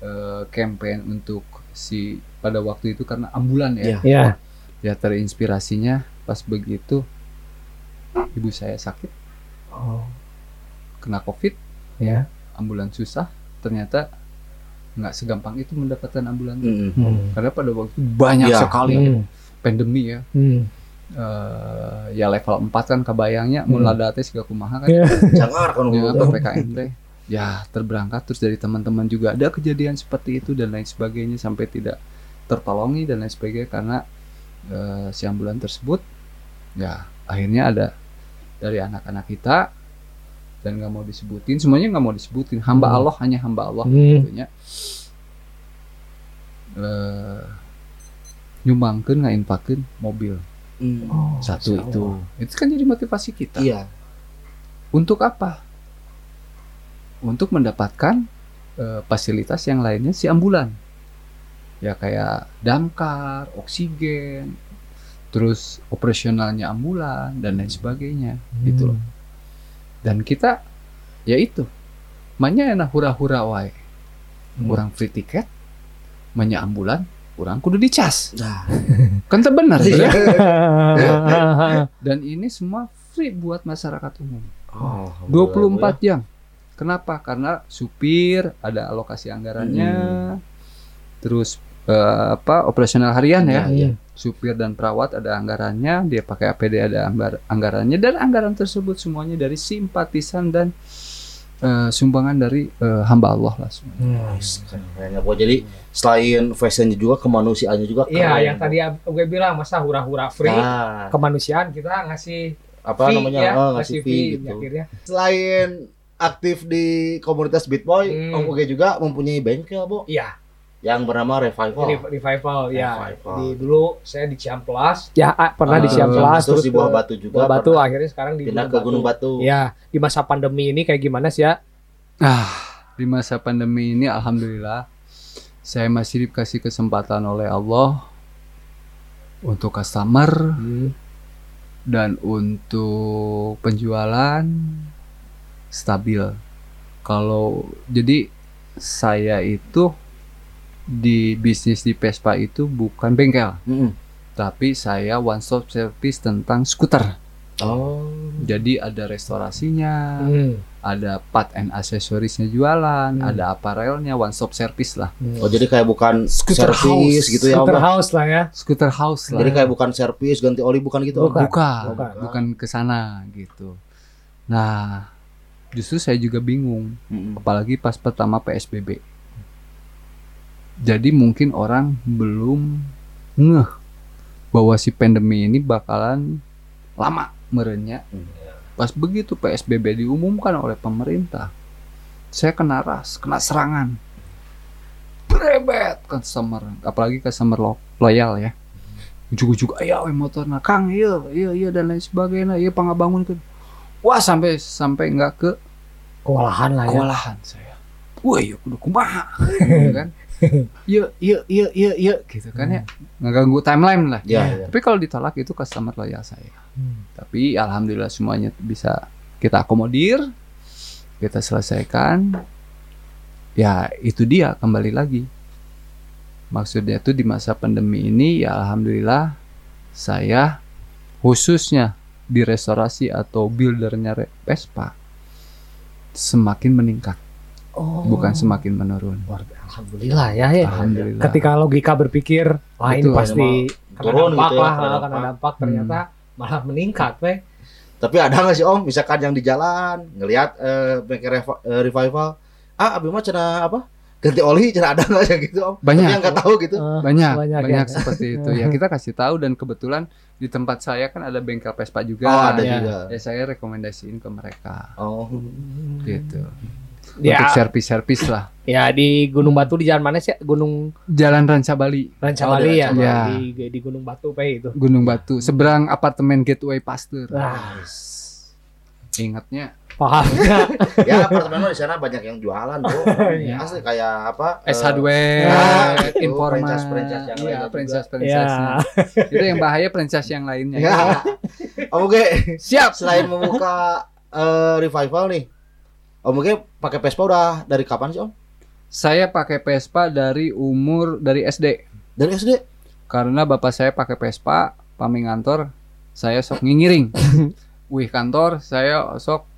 Speaker 1: eh, campaign untuk si pada waktu itu karena ambulan ya.
Speaker 2: Iya.
Speaker 3: ya
Speaker 1: Ya terinspirasinya pas begitu ibu saya sakit
Speaker 3: oh,
Speaker 1: kena covid
Speaker 3: ya
Speaker 1: ambulan susah ternyata nggak segampang itu mendapatkan ambulan
Speaker 2: Mm-mm.
Speaker 3: hmm.
Speaker 1: karena pada waktu itu banyak
Speaker 2: Iya.
Speaker 1: sekali
Speaker 3: Hmm.
Speaker 1: pandemi ya
Speaker 3: Hmm.
Speaker 1: Eh, ya level 4 kan kebayangnya
Speaker 3: Hmm.
Speaker 1: mun lada teh siga kumaha kan
Speaker 3: Iya.
Speaker 2: Jangan kan
Speaker 1: ya
Speaker 2: dulu.
Speaker 1: PPKM teh ya terberangkat terus dari teman-teman juga ada kejadian seperti itu dan lain sebagainya sampai tidak tertolongi dan lain sebagainya karena eh, si ambulan tersebut ya akhirnya ada dari anak-anak kita dan nggak mau disebutin semuanya nggak mau disebutin hamba
Speaker 3: Hmm.
Speaker 1: Allah hanya hamba Allah
Speaker 3: Hmm.
Speaker 1: gitu nya. Eh, nyumbangkeun ngainpakeun mobil
Speaker 2: Mm.
Speaker 3: Oh,
Speaker 1: satu
Speaker 3: Masya
Speaker 1: itu
Speaker 3: Allah.
Speaker 1: itu kan jadi motivasi kita
Speaker 2: Iya.
Speaker 1: untuk apa untuk mendapatkan eh, fasilitas yang lainnya si ambulan ya kayak damkar oksigen terus operasionalnya ambulan dan lain sebagainya gitu loh. Dan kita ya itu, manya enak hura-hura wae. Kurang free tiket, manya ambulan, kurang kudu dicas.
Speaker 2: Nah,
Speaker 1: Kan teu bener
Speaker 2: Iya.
Speaker 1: ya. Dan ini semua free buat masyarakat umum.
Speaker 2: oh,
Speaker 1: 24 jam. Kenapa? Karena supir ada alokasi anggarannya. Terus eh, apa operasional harian ya.
Speaker 2: Iya, iya.
Speaker 1: Supir dan perawat ada anggarannya, dia pakai APD ada anggar- anggarannya dan anggaran tersebut semuanya dari simpatisan dan eh, sumbangan dari eh, hamba Allah lah semuanya.
Speaker 2: Kayaknya buat jadi selain fashionnya juga kemanusiaannya juga
Speaker 3: Iya, yang tadi gue bilang masa hura-hura free
Speaker 2: Nah,
Speaker 3: kemanusiaan kita ngasih
Speaker 2: apa
Speaker 3: fee
Speaker 2: namanya?
Speaker 3: ya,
Speaker 2: oh, ngasih fee gitu.
Speaker 3: akhirnya.
Speaker 2: Selain aktif di komunitas Bitboy,
Speaker 3: Hmm.
Speaker 2: Om Uge juga mempunyai bengkel, Bu,
Speaker 3: Iya,
Speaker 2: yang bernama Revival.
Speaker 3: Re- revival ya.
Speaker 2: Revival.
Speaker 3: Di dulu saya di Ciamplas. Ya, ah, pernah di
Speaker 2: Ah,
Speaker 3: Ciamplas
Speaker 2: terus di Bawah
Speaker 3: ke-
Speaker 2: Batu juga.
Speaker 3: Bawah Batu
Speaker 2: pernah
Speaker 3: akhirnya sekarang di
Speaker 2: pindah ke Gunung Batu.
Speaker 3: Ya, di masa pandemi ini kayak gimana sih ya?
Speaker 1: Ah, di masa pandemi ini alhamdulillah saya masih dikasih kesempatan oleh Allah untuk customer dan untuk penjualan stabil. Kalau jadi saya itu di bisnis di Vespa itu bukan bengkel,
Speaker 2: Mm-mm.
Speaker 1: tapi saya one stop service tentang skuter.
Speaker 2: Oh.
Speaker 1: Jadi ada restorasinya,
Speaker 3: Hmm.
Speaker 1: ada part and aksesorisnya jualan,
Speaker 3: Hmm.
Speaker 1: ada aparelnya, one stop service lah.
Speaker 2: Oh, jadi kayak bukan
Speaker 1: Scooter
Speaker 2: servis
Speaker 1: house.
Speaker 2: gitu ya.
Speaker 3: Scooter house lah ya.
Speaker 1: Skuter house lah.
Speaker 2: Jadi kayak bukan servis ganti oli bukan gitu. Om?
Speaker 3: Bukan.
Speaker 1: bukan,
Speaker 3: Bukan.
Speaker 1: bukan ke sana gitu. Nah, justru saya juga bingung,
Speaker 2: Mm-mm.
Speaker 1: apalagi pas pertama PSBB. Jadi mungkin orang belum ngeh bahwa si pandemi ini bakalan lama merenya.
Speaker 2: Hmm.
Speaker 1: Pas begitu PSBB diumumkan oleh pemerintah, saya kena ras, kena serangan. Berebet customer, apalagi customer lo loyal ya. Ujuk-ujuk, ayo motor nah Kang, iya, iya, iya dan lain sebagainya, iya pangabangun kan. Wah sampai sampai nggak ke
Speaker 3: Kewalahan lah ya.
Speaker 1: kewalahan saya. Wah, iya kudu kumaha, gitu kan. Iya, iya, iya, iya, iya, gitu kan ya. Ngeganggu timeline lah.
Speaker 2: Ya, ya.
Speaker 1: Tapi kalau ditolak itu customer loyal saya.
Speaker 3: Hmm.
Speaker 1: Tapi alhamdulillah semuanya bisa kita akomodir, kita selesaikan. Ya itu dia kembali lagi. Maksudnya itu di masa pandemi ini ya alhamdulillah saya khususnya di restorasi atau buildernya Vespa semakin meningkat,
Speaker 3: Oh.
Speaker 1: bukan semakin menurun.
Speaker 3: Alhamdulillah ya, ya.
Speaker 1: Alhamdulillah.
Speaker 3: Ketika logika berpikir, wah ini
Speaker 1: Betul.
Speaker 3: pasti kena
Speaker 2: Turun
Speaker 3: dampak
Speaker 2: gitu ya,
Speaker 3: lah,
Speaker 2: kena dampak.
Speaker 3: dampak, ternyata malah meningkat, weh.
Speaker 2: Tapi ada nggak sih Om, misalkan yang di jalan ngelihat eh, eh, revival, ah abi mah cina apa? Ganti oli cina ada nggak ya gitu Om?
Speaker 1: Banyak.
Speaker 2: Tapi yang nggak tahu gitu.
Speaker 3: Eh,
Speaker 1: banyak
Speaker 3: banyak
Speaker 1: banyak,
Speaker 3: ya.
Speaker 1: seperti itu ya kita kasih tahu dan kebetulan di tempat saya kan ada bengkel Vespa juga
Speaker 2: Oh, ada
Speaker 3: ya.
Speaker 2: juga.
Speaker 1: ya saya rekomendasiin ke mereka
Speaker 2: Oh.
Speaker 1: gitu
Speaker 3: Ya,
Speaker 1: untuk servis-servis lah
Speaker 3: ya di Gunung Batu di jalan mana sih? Gunung
Speaker 1: Jalan Ranca Bali
Speaker 3: Rancabali
Speaker 2: Oh,
Speaker 3: ya,
Speaker 1: Rancabali.
Speaker 3: di, di Gunung Batu pe itu.
Speaker 1: Gunung Batu seberang apartemen Gateway Pasteur
Speaker 3: Nah,
Speaker 1: ingatnya
Speaker 3: paham.
Speaker 2: ya apartemen di sana banyak yang jualan tuh.
Speaker 3: Iya.
Speaker 2: Asli kayak apa? eh,
Speaker 1: S hardware
Speaker 2: Nah, itu,
Speaker 1: informan
Speaker 2: franchise-franchise yang lainnya juga.
Speaker 1: franchise
Speaker 3: ya.
Speaker 1: itu yang bahaya franchise yang lainnya
Speaker 2: Ya. Om Uge,
Speaker 1: siap
Speaker 2: selain membuka eh, revival nih, Om Uge pakai Vespa udah dari kapan sih Om?
Speaker 1: saya pakai Vespa dari umur dari SD
Speaker 2: Dari SD.
Speaker 1: karena bapak saya pakai Vespa paming kantor saya sok ngingiring wih kantor saya sok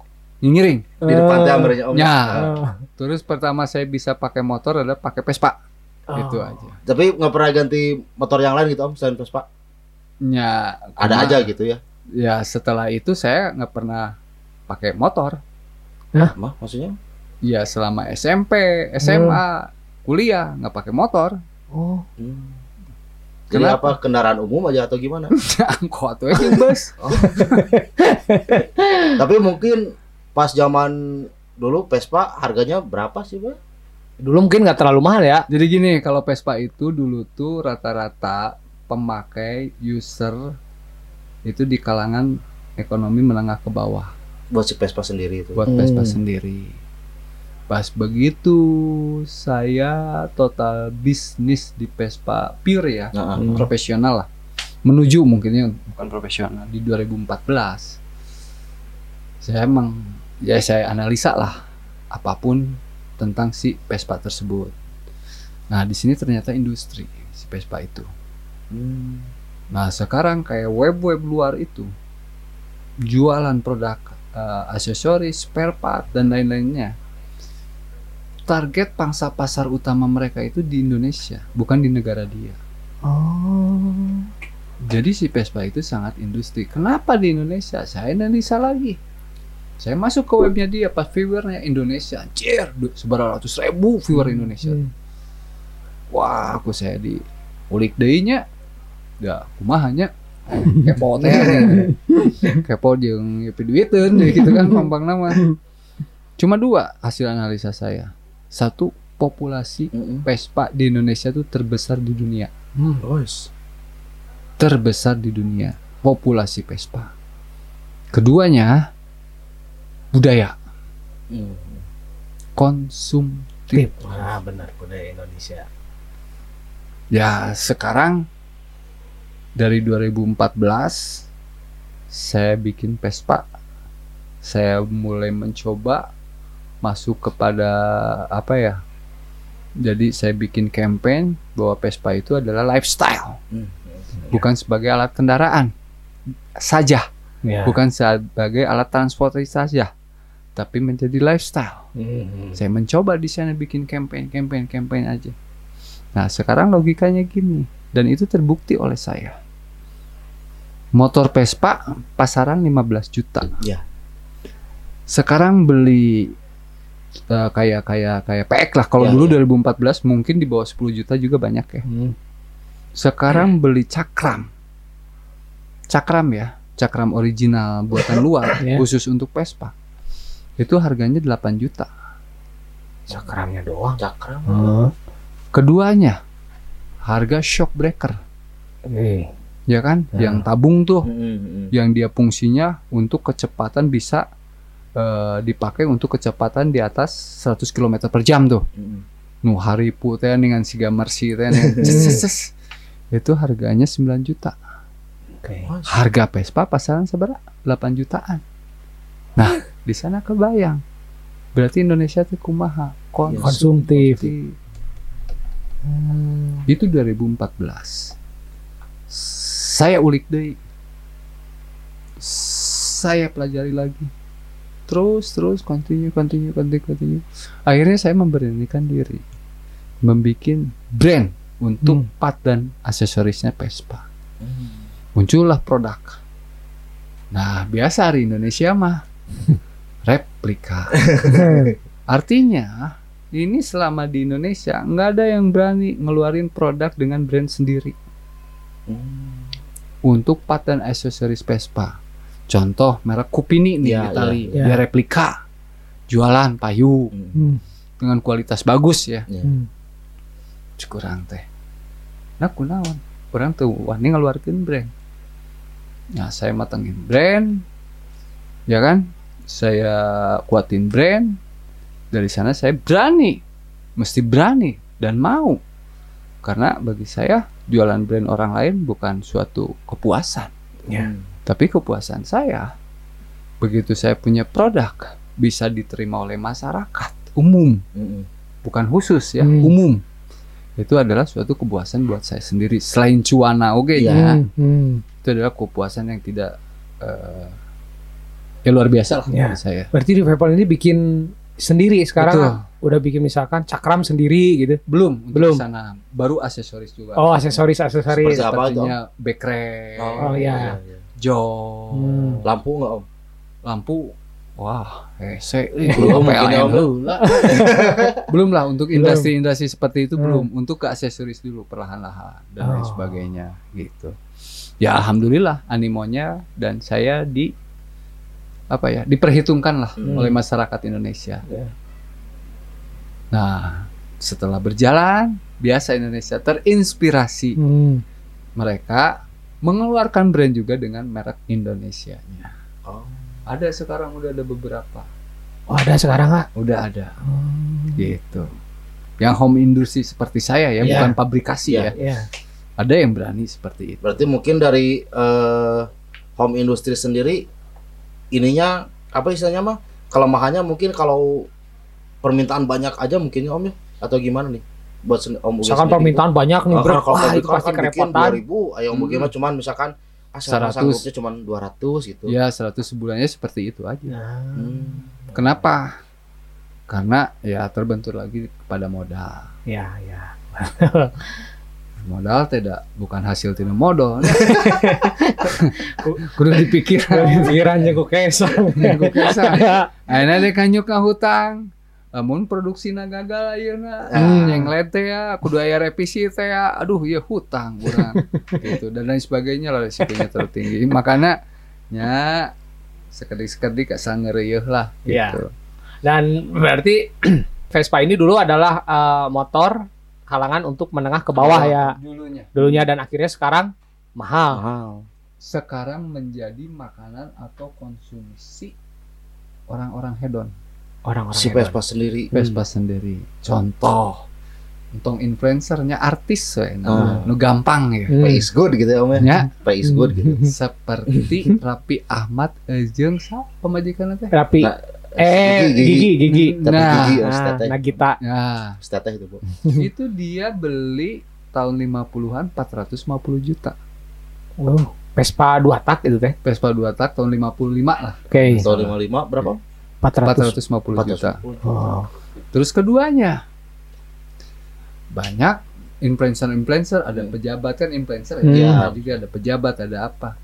Speaker 1: ngingiring
Speaker 2: Di depan ambernya Om.
Speaker 1: Ya.
Speaker 3: Eh,
Speaker 1: terus pertama saya bisa pakai motor adalah pakai Vespa
Speaker 3: oh.
Speaker 1: itu aja
Speaker 2: Tapi nggak pernah ganti motor yang lain gitu Om selain Vespa?
Speaker 1: ya
Speaker 2: Ada
Speaker 1: karena-
Speaker 2: aja gitu ya.
Speaker 1: ya setelah itu saya nggak pernah pakai motor
Speaker 2: Mah maksudnya?
Speaker 1: ya selama SMP SMA kuliah nggak pakai motor
Speaker 3: Oh.
Speaker 2: Hmm. Jadi
Speaker 1: Kenapa?
Speaker 2: apa kendaraan umum aja atau gimana?
Speaker 1: angkot aja bos
Speaker 2: Tapi mungkin pas zaman dulu Vespa harganya berapa sih, Pak?
Speaker 3: Dulu mungkin nggak terlalu mahal ya.
Speaker 1: jadi gini kalau Vespa itu dulu tuh rata-rata pemakai user itu di kalangan ekonomi menengah ke bawah
Speaker 2: Buat si Vespa sendiri itu.
Speaker 1: buat
Speaker 3: Hmm.
Speaker 1: Vespa sendiri. Pas begitu saya total bisnis di Vespa pure ya,
Speaker 2: Nah,
Speaker 3: Hmm.
Speaker 1: profesional lah. menuju mungkinnya bukan profesional di 2014 saya emang ya saya analisa lah apa pun tentang si Vespa tersebut nah di sini ternyata industri si Vespa itu nah sekarang kayak web-web luar itu jualan produk eh, aksesoris spare part dan lain-lainnya target pangsa pasar utama mereka itu di Indonesia bukan di negara dia
Speaker 3: Oh.
Speaker 1: jadi si Vespa itu sangat industri. Kenapa di Indonesia? Saya analisa lagi. Saya masuk ke webnya dia pas viewernya Indonesia, anjir, seberapa ratus ribu viewer Indonesia.
Speaker 3: Hmm.
Speaker 1: Wah, aku saya di ulik deui-nya. Ya, kumahanya kepo teh. kepo jeung nyepi duiteun jadi gitu kan pampang nama. Cuma dua hasil analisa saya. Satu, populasi. Vespa di Indonesia tuh terbesar di dunia.
Speaker 3: Hmm.
Speaker 2: Terus.
Speaker 1: terbesar di dunia populasi Vespa. Keduanya budaya
Speaker 2: Mm.
Speaker 1: konsumtif.
Speaker 3: Ah benar budaya Indonesia.
Speaker 1: Ya sekarang dari 2014 saya bikin Vespa. Saya mulai mencoba masuk kepada apa ya? Jadi saya bikin campaign bahwa Vespa itu adalah lifestyle,
Speaker 2: Mm.
Speaker 1: bukan sebagai alat kendaraan saja.
Speaker 3: Ya.
Speaker 1: bukan sebagai alat transportasi saja, tapi menjadi lifestyle.
Speaker 3: Hmm.
Speaker 1: Saya mencoba di sana bikin campaign, campaign, campaign aja. Nah, sekarang logikanya gini, dan itu terbukti oleh saya. Motor Vespa pasaran 15 juta.
Speaker 2: Ya.
Speaker 1: Sekarang beli eh, kayak kayak kayak PX lah. Kalau
Speaker 2: Ya,
Speaker 1: dulu
Speaker 2: ya.
Speaker 1: 2014 mungkin di bawah 10 juta juga banyak ya.
Speaker 3: Hmm.
Speaker 1: Sekarang beli cakram. Cakram ya, cakram original buatan luar
Speaker 3: Ya.
Speaker 1: khusus untuk Vespa. Itu harganya 8 juta.
Speaker 3: Cakramnya doang.
Speaker 2: Cakram.
Speaker 3: Hmm.
Speaker 1: Keduanya harga shock breaker,
Speaker 3: Eh.
Speaker 1: ya kan?
Speaker 3: Ya.
Speaker 1: Yang tabung tuh,
Speaker 2: mm-mm.
Speaker 1: yang dia fungsinya untuk kecepatan bisa eh, dipakai untuk kecepatan di atas 100 km per jam tuh.
Speaker 2: Mm-mm.
Speaker 1: Nu haripu teh dengan. Ces, ces, ces. Itu harganya 9 juta.
Speaker 3: Oke.
Speaker 1: harga Vespa pasaran seberapa? 8 jutaan. Nah, di sana kebayang. Berarti Indonesia tuh kumaha?
Speaker 3: Konsumtif.
Speaker 1: Konsumtif.
Speaker 3: Hmm.
Speaker 1: Itu 2014. Saya ulik deh. Saya pelajari lagi. Terus terus continue continue continue continue. Akhirnya saya memberanikan diri membikin brand untuk
Speaker 3: Hmm.
Speaker 1: part dan aksesorisnya Vespa.
Speaker 2: Mm.
Speaker 1: muncullah produk. Nah, biasa di Indonesia mah replika. Artinya, ini selama di Indonesia nggak ada yang berani ngeluarin produk dengan brand sendiri
Speaker 2: Mm.
Speaker 1: untuk part dan aksesoris Vespa. Contoh merek Kupini nih
Speaker 2: Ya,
Speaker 1: di Itali,
Speaker 3: ya, ya.
Speaker 1: dia replika, jualan payu
Speaker 2: Mm.
Speaker 3: Hmm.
Speaker 1: dengan kualitas bagus ya.
Speaker 2: Ya.
Speaker 3: Hmm.
Speaker 1: kurang teh nah kunaon kurang tuh wani ngeluarkan brand nah saya matengin brand ya kan saya kuatin brand dari sana saya berani mesti berani dan mau karena bagi saya jualan brand orang lain bukan suatu kepuasan
Speaker 3: Ya.
Speaker 2: Mm.
Speaker 1: tapi kepuasan saya begitu saya punya produk bisa diterima oleh masyarakat umum
Speaker 2: Mm-mm.
Speaker 1: bukan khusus ya
Speaker 3: Hmm.
Speaker 1: umum itu adalah suatu kepuasan buat saya sendiri selain cuana oke
Speaker 2: Iya.
Speaker 1: ya
Speaker 3: Hmm. Hmm.
Speaker 1: itu adalah kepuasan yang tidak eh, ya luar biasa lah
Speaker 3: Ya.
Speaker 1: saya
Speaker 3: Berarti di PayPal ini bikin sendiri sekarang
Speaker 1: Betul.
Speaker 3: udah bikin misalkan cakram sendiri gitu.
Speaker 1: belum
Speaker 3: Belum.
Speaker 1: sana baru aksesoris juga
Speaker 3: Oh, aksesoris aksesoris.
Speaker 2: Seperti apa?
Speaker 1: sepertinya backrest
Speaker 3: Oh, iya.
Speaker 1: jok
Speaker 3: Hmm.
Speaker 2: Lampu nggak om?
Speaker 1: lampu wah hese
Speaker 2: Belum ya,
Speaker 1: heula. belum lah untuk industri-industri seperti itu
Speaker 3: Hmm.
Speaker 1: belum untuk ke aksesoris dulu perlahan-lahan dan lain
Speaker 3: Oh.
Speaker 1: sebagainya gitu ya alhamdulillah animonya dan saya di apa ya diperhitungkan lah
Speaker 2: Hmm.
Speaker 1: oleh masyarakat Indonesia
Speaker 3: Ya.
Speaker 1: nah setelah berjalan biasa Indonesia terinspirasi
Speaker 3: Hmm.
Speaker 1: mereka mengeluarkan brand juga dengan merek Indonesia
Speaker 2: Oh.
Speaker 1: ada sekarang udah ada beberapa
Speaker 3: Oh, ada sekarang nggak?
Speaker 1: udah ada
Speaker 3: Hmm.
Speaker 1: gitu yang home industry seperti saya ya
Speaker 3: Ya.
Speaker 1: bukan pabrikasi
Speaker 2: Ya.
Speaker 1: ya
Speaker 3: Ya.
Speaker 1: Ada yang berani seperti itu.
Speaker 2: Berarti mungkin dari eh, home industry sendiri ininya apa istilahnya mah kelemahannya mungkin kalau permintaan banyak aja mungkin ya Om ya atau gimana nih buat sen- Om
Speaker 3: Misalkan
Speaker 2: sendiri?
Speaker 3: permintaan banyak nih,
Speaker 2: Ah,
Speaker 3: bro.
Speaker 2: kalau pabrik
Speaker 3: itu pasti
Speaker 2: kan
Speaker 3: kerepotan.
Speaker 2: 2000, ayo Om
Speaker 1: Hmm.
Speaker 2: mah cuman misalkan ah,
Speaker 1: 100.
Speaker 2: sanggupnya cuman 200 gitu.
Speaker 1: Ya 100 sebulannya seperti itu aja.
Speaker 2: Hmm.
Speaker 1: Kenapa? Karena ya terbentur lagi kepada modal.
Speaker 3: Ya, ya.
Speaker 1: Modal tidak bukan hasil tidak modal. Kudu dipikir.
Speaker 3: Pikirannya kok kesang.
Speaker 1: Ku kesang. Akhirnya deh kanyuk ka hutang. Lamun produksi na gagal ayeuna
Speaker 2: Hmm.
Speaker 1: yang lete ya kudu aya revisi teh ya aduh ya hutang kurang gitu dan lain sebagainya lah risikonya terlalu tinggi makanya nya sekedik-sekedik asal ngereyeuh lah
Speaker 3: Iya.
Speaker 1: gitu.
Speaker 3: Dan berarti Vespa ini dulu adalah eh, motor kalangan untuk menengah ke bawah ya
Speaker 1: dulunya
Speaker 3: dulunya dan akhirnya sekarang mahal.
Speaker 2: Mahal.
Speaker 1: sekarang menjadi makanan atau konsumsi orang-orang hedon
Speaker 3: Orang-orang
Speaker 2: Si
Speaker 3: hedon.
Speaker 2: Vespa sendiri.
Speaker 1: Vespa sendiri contoh untung influencernya artis we,
Speaker 2: Ah.
Speaker 1: nu gampang ya
Speaker 3: Hmm.
Speaker 2: Pay is good gitu ya Om ya.
Speaker 1: Ya.
Speaker 2: Pay is good gitu.
Speaker 1: seperti Rapi Ahmad eh, jeung sa pemajikan teh
Speaker 3: Rapi.
Speaker 2: Nah,
Speaker 3: eh,
Speaker 2: gigi,
Speaker 3: gigi, gigi.
Speaker 2: Tapi
Speaker 1: Nah,
Speaker 2: gigi
Speaker 3: Nah. Nagita.
Speaker 1: nah
Speaker 2: Teteh itu, Bu.
Speaker 1: itu dia beli tahun 50-an 450 juta
Speaker 3: Oh, Vespa dua tak itu teh.
Speaker 1: Vespa 2 tak tahun 55 lah
Speaker 3: Oke.
Speaker 2: Tahun 55 berapa?
Speaker 3: 400.
Speaker 1: 450 juta
Speaker 2: 450.
Speaker 3: Oh.
Speaker 1: terus keduanya banyak influencer-influencer ada
Speaker 2: Hmm.
Speaker 1: pejabat kan influencer
Speaker 3: Hmm.
Speaker 1: ya juga ada pejabat ada apa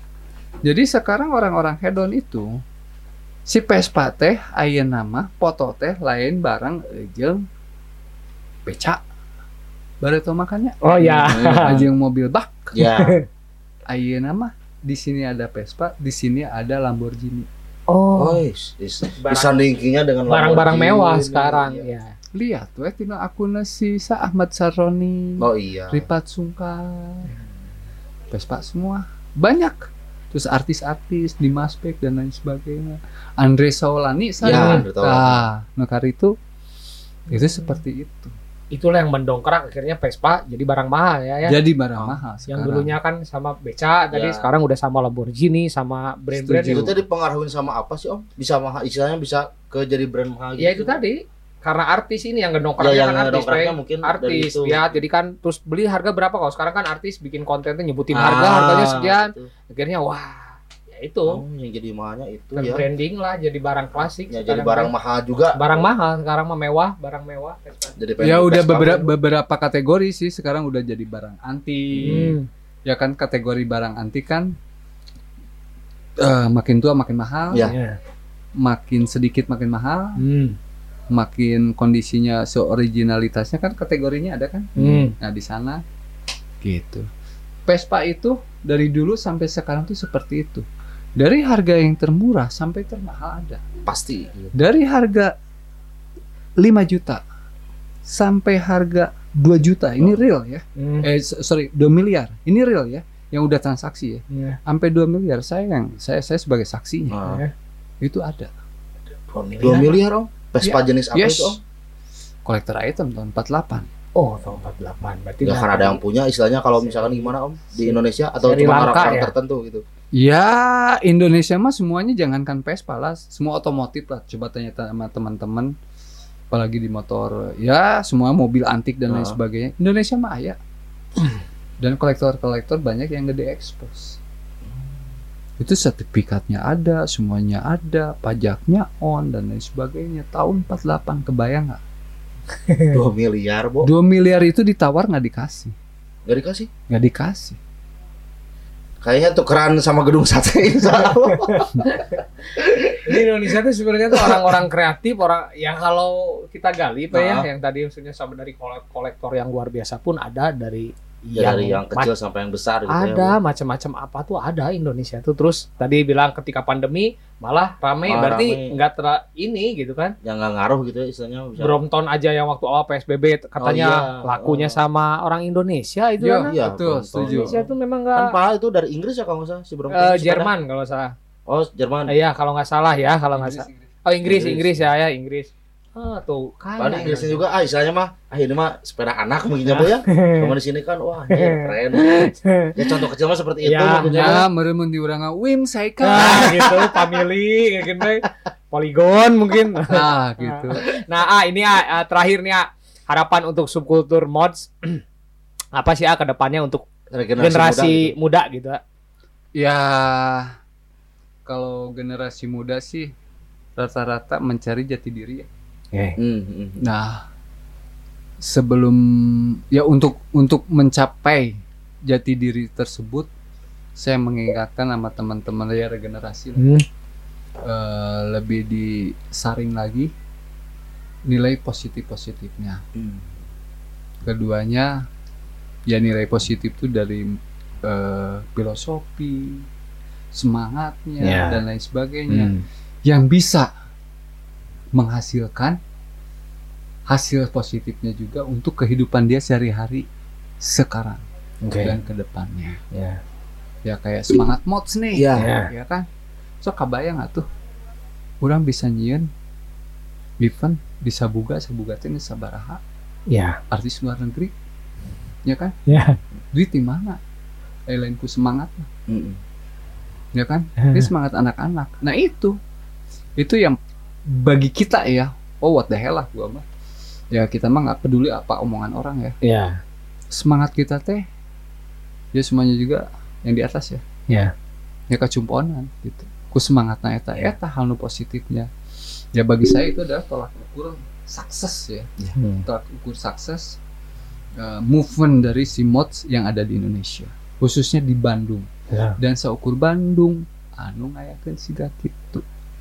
Speaker 1: jadi sekarang orang-orang hedon itu si Vespa teh aya nama foto teh lain barang jeung beca bareto makannya
Speaker 3: Oh ya.
Speaker 1: jeung mobil bak
Speaker 2: Ya.
Speaker 1: aya nama di sini ada Vespa di sini ada Lamborghini
Speaker 3: Oh.
Speaker 2: Oh, is, is, dengan
Speaker 3: Barang-barang mewah sekarang
Speaker 2: Iya.
Speaker 3: ya.
Speaker 1: lihat we tina akuna si Sa Ahmad Saroni
Speaker 2: Oh iya.
Speaker 1: Ripat Sungkar Vespa semua banyak terus artis-artis Dimas Beck dan lain sebagainya Andre Saulani
Speaker 2: Ya,
Speaker 1: sana
Speaker 2: Andre Taulani.
Speaker 1: ah nekar itu itu seperti itu
Speaker 3: Itulah yang mendongkrak akhirnya Vespa jadi barang mahal ya ya.
Speaker 1: jadi barang
Speaker 2: Oh,
Speaker 1: mahal
Speaker 3: Yang
Speaker 1: sekarang.
Speaker 3: dulunya kan sama beca tadi
Speaker 2: Ya.
Speaker 3: sekarang udah sama Lamborghini sama brand-brand.
Speaker 2: Itu tadi pengaruhin sama apa sih Om? Bisa mahal, istilahnya bisa ke jadi brand mahal
Speaker 3: Ya
Speaker 2: gitu.
Speaker 3: itu tadi karena artis ini yang
Speaker 2: Ya,
Speaker 3: ngedongkraknya
Speaker 2: yang
Speaker 3: kan artis,
Speaker 2: mungkin dari
Speaker 3: artis
Speaker 2: itu.
Speaker 3: ya jadi kan terus beli harga berapa kalau sekarang kan artis bikin kontennya nyebutin
Speaker 2: Ah,
Speaker 3: harga harganya sekian
Speaker 2: gitu.
Speaker 3: akhirnya wah ya itu
Speaker 2: Oh, yang jadi mahalnya itu
Speaker 3: kan
Speaker 2: ya.
Speaker 3: branding lah jadi barang klasik
Speaker 2: Ya, jadi barang
Speaker 3: kan.
Speaker 2: mahal juga.
Speaker 3: barang mahal sekarang mah mewah barang mewah
Speaker 2: Jadi
Speaker 1: ya udah beberapa beberapa kategori sih sekarang udah jadi barang anti
Speaker 3: Hmm.
Speaker 1: ya kan kategori barang anti kan eh, makin tua makin mahal
Speaker 2: Ya.
Speaker 3: Ya.
Speaker 1: makin sedikit makin mahal
Speaker 3: Hmm.
Speaker 1: Makin kondisinya seoriginalitasnya kan kategorinya ada kan
Speaker 3: Hmm.
Speaker 1: Nah di sana gitu. Vespa itu dari dulu sampai sekarang tuh seperti itu. Dari harga yang termurah sampai termahal ada.
Speaker 2: pasti.
Speaker 1: Dari harga 5 juta sampai harga 2 juta. Ini real ya.
Speaker 3: Hmm.
Speaker 1: Eh sorry 2 miliar. Ini real ya. Yang udah transaksi ya.
Speaker 3: Ya.
Speaker 1: Sampai 2 miliar saya yang saya saya sebagai saksinya.
Speaker 2: Nah,
Speaker 3: Ya.
Speaker 1: Itu ada.
Speaker 2: 2 miliar Om. Vespa jenis apa
Speaker 1: Yes.
Speaker 2: itu Om?
Speaker 1: Kolektor item tahun 48.
Speaker 3: Oh, tahun 48. Berarti
Speaker 2: Ya kan ada yang punya istilahnya kalau misalkan gimana Om di Indonesia atau
Speaker 3: Sri
Speaker 2: cuma orang-orang
Speaker 3: ya?
Speaker 2: tertentu gitu.
Speaker 1: Ya Indonesia mah semuanya jangankan Vespa lah, semua otomotif lah. Coba tanya sama teman-teman, apalagi di motor. Ya semua mobil antik dan lain
Speaker 2: Ah.
Speaker 1: sebagainya. Indonesia mah ya. Dan kolektor-kolektor banyak yang gede ekspos. Itu sertifikatnya ada, semuanya ada, pajaknya on dan lain sebagainya. Tahun 48 kebayang nggak?
Speaker 2: 2 miliar, Bo.
Speaker 1: 2 miliar itu ditawar nggak dikasih,
Speaker 2: Gak dikasih.
Speaker 1: nggak dikasih.
Speaker 2: Kayaknya tukeran sama gedung sate.
Speaker 3: Di Indonesia tuh sebenarnya tuh orang-orang kreatif, orang yang kalau kita gali Pak ya,
Speaker 2: Nah.
Speaker 3: yang tadi maksudnya sama dari kolek- kolektor yang luar biasa pun ada dari
Speaker 2: Ya, dari yang kecil sampai yang besar gitu ya,
Speaker 3: ada
Speaker 2: Bo.
Speaker 3: macam-macam apa tuh ada Indonesia tuh terus tadi bilang ketika pandemi malah rame
Speaker 2: Malah
Speaker 3: berarti nggak ter ini gitu kan
Speaker 2: Yang nggak ngaruh gitu ya istilahnya bisa.
Speaker 3: Brompton aja yang waktu awal PSBB katanya
Speaker 2: Oh, iya.
Speaker 3: lakunya
Speaker 2: Oh.
Speaker 3: sama orang Indonesia itu
Speaker 1: Iya,
Speaker 3: kan
Speaker 2: Iya,
Speaker 1: betul, setuju.
Speaker 3: Indonesia tuh memang nggak
Speaker 2: padahal itu dari Inggris ya kalau nggak salah si Brompton.
Speaker 3: eh,
Speaker 2: sepeda.
Speaker 3: Jerman kalau salah
Speaker 2: Oh, Jerman.
Speaker 3: Eh, iya kalau nggak salah ya kalau nggak salah oh Inggris
Speaker 2: Inggris.
Speaker 3: Inggris ya ya Inggris Ah, tuh
Speaker 2: Paling
Speaker 3: kan.
Speaker 2: Inggrisnya juga ah istilahnya mah ah ini mah sepeda anak mungkin ya, Bu ya. Cuma di sini kan wah ini keren. Ya contoh kecil mah seperti itu
Speaker 3: Ya,
Speaker 2: mungkin ya.
Speaker 1: Ya, meremun di urang Wim Saika.
Speaker 3: Nah, gitu, family kayak gitu. Poligon mungkin.
Speaker 1: Nah, gitu.
Speaker 3: Nah, ah ini ah, ah, terakhir nih ah, harapan untuk subkultur mods apa sih ah ke depannya untuk generasi, muda, gitu. ah?
Speaker 1: Ya, kalau generasi muda sih rata-rata mencari jati diri ya.
Speaker 2: Hmm, hmm.
Speaker 1: Nah, sebelum ya untuk untuk mencapai jati diri tersebut, saya mengingatkan sama teman-teman ya regenerasi lah,
Speaker 3: Hmm.
Speaker 1: eh, lebih disaring lagi nilai positif positifnya.
Speaker 2: Hmm.
Speaker 1: Keduanya ya nilai positif itu dari eh, filosofi, semangatnya
Speaker 3: Ya.
Speaker 1: dan lain sebagainya
Speaker 3: Hmm.
Speaker 1: yang bisa menghasilkan hasil positifnya juga untuk kehidupan dia sehari-hari sekarang
Speaker 3: Oke.
Speaker 1: dan ke depannya
Speaker 3: Ya.
Speaker 1: ya kayak semangat mods nih
Speaker 2: Iya.
Speaker 3: Ya.
Speaker 1: ya kan so kabayang atuh orang bisa nyieun event Sabuga Sabuga teh geus sabaraha
Speaker 3: Ya.
Speaker 1: artis luar negeri ya kan
Speaker 3: Ya.
Speaker 1: duit di mana Eh, lain ku semangat
Speaker 2: Hmm.
Speaker 1: ya kan ini semangat anak-anak nah itu itu yang bagi kita ya oh what the hell lah gua mah ya kita mah nggak peduli apa omongan orang ya
Speaker 3: Ya.
Speaker 1: semangat kita teh ya semuanya juga yang di atas ya
Speaker 3: Ya.
Speaker 1: ya kecumponan gitu ku semangatnya eta eta hal nu positifnya ya bagi saya itu adalah tolak ukur sukses ya
Speaker 3: Hmm.
Speaker 1: tolak ukur sukses eh, movement dari si mods yang ada di Indonesia khususnya di Bandung
Speaker 3: Ya.
Speaker 1: dan seukur Bandung anu ngayakeun siga kitu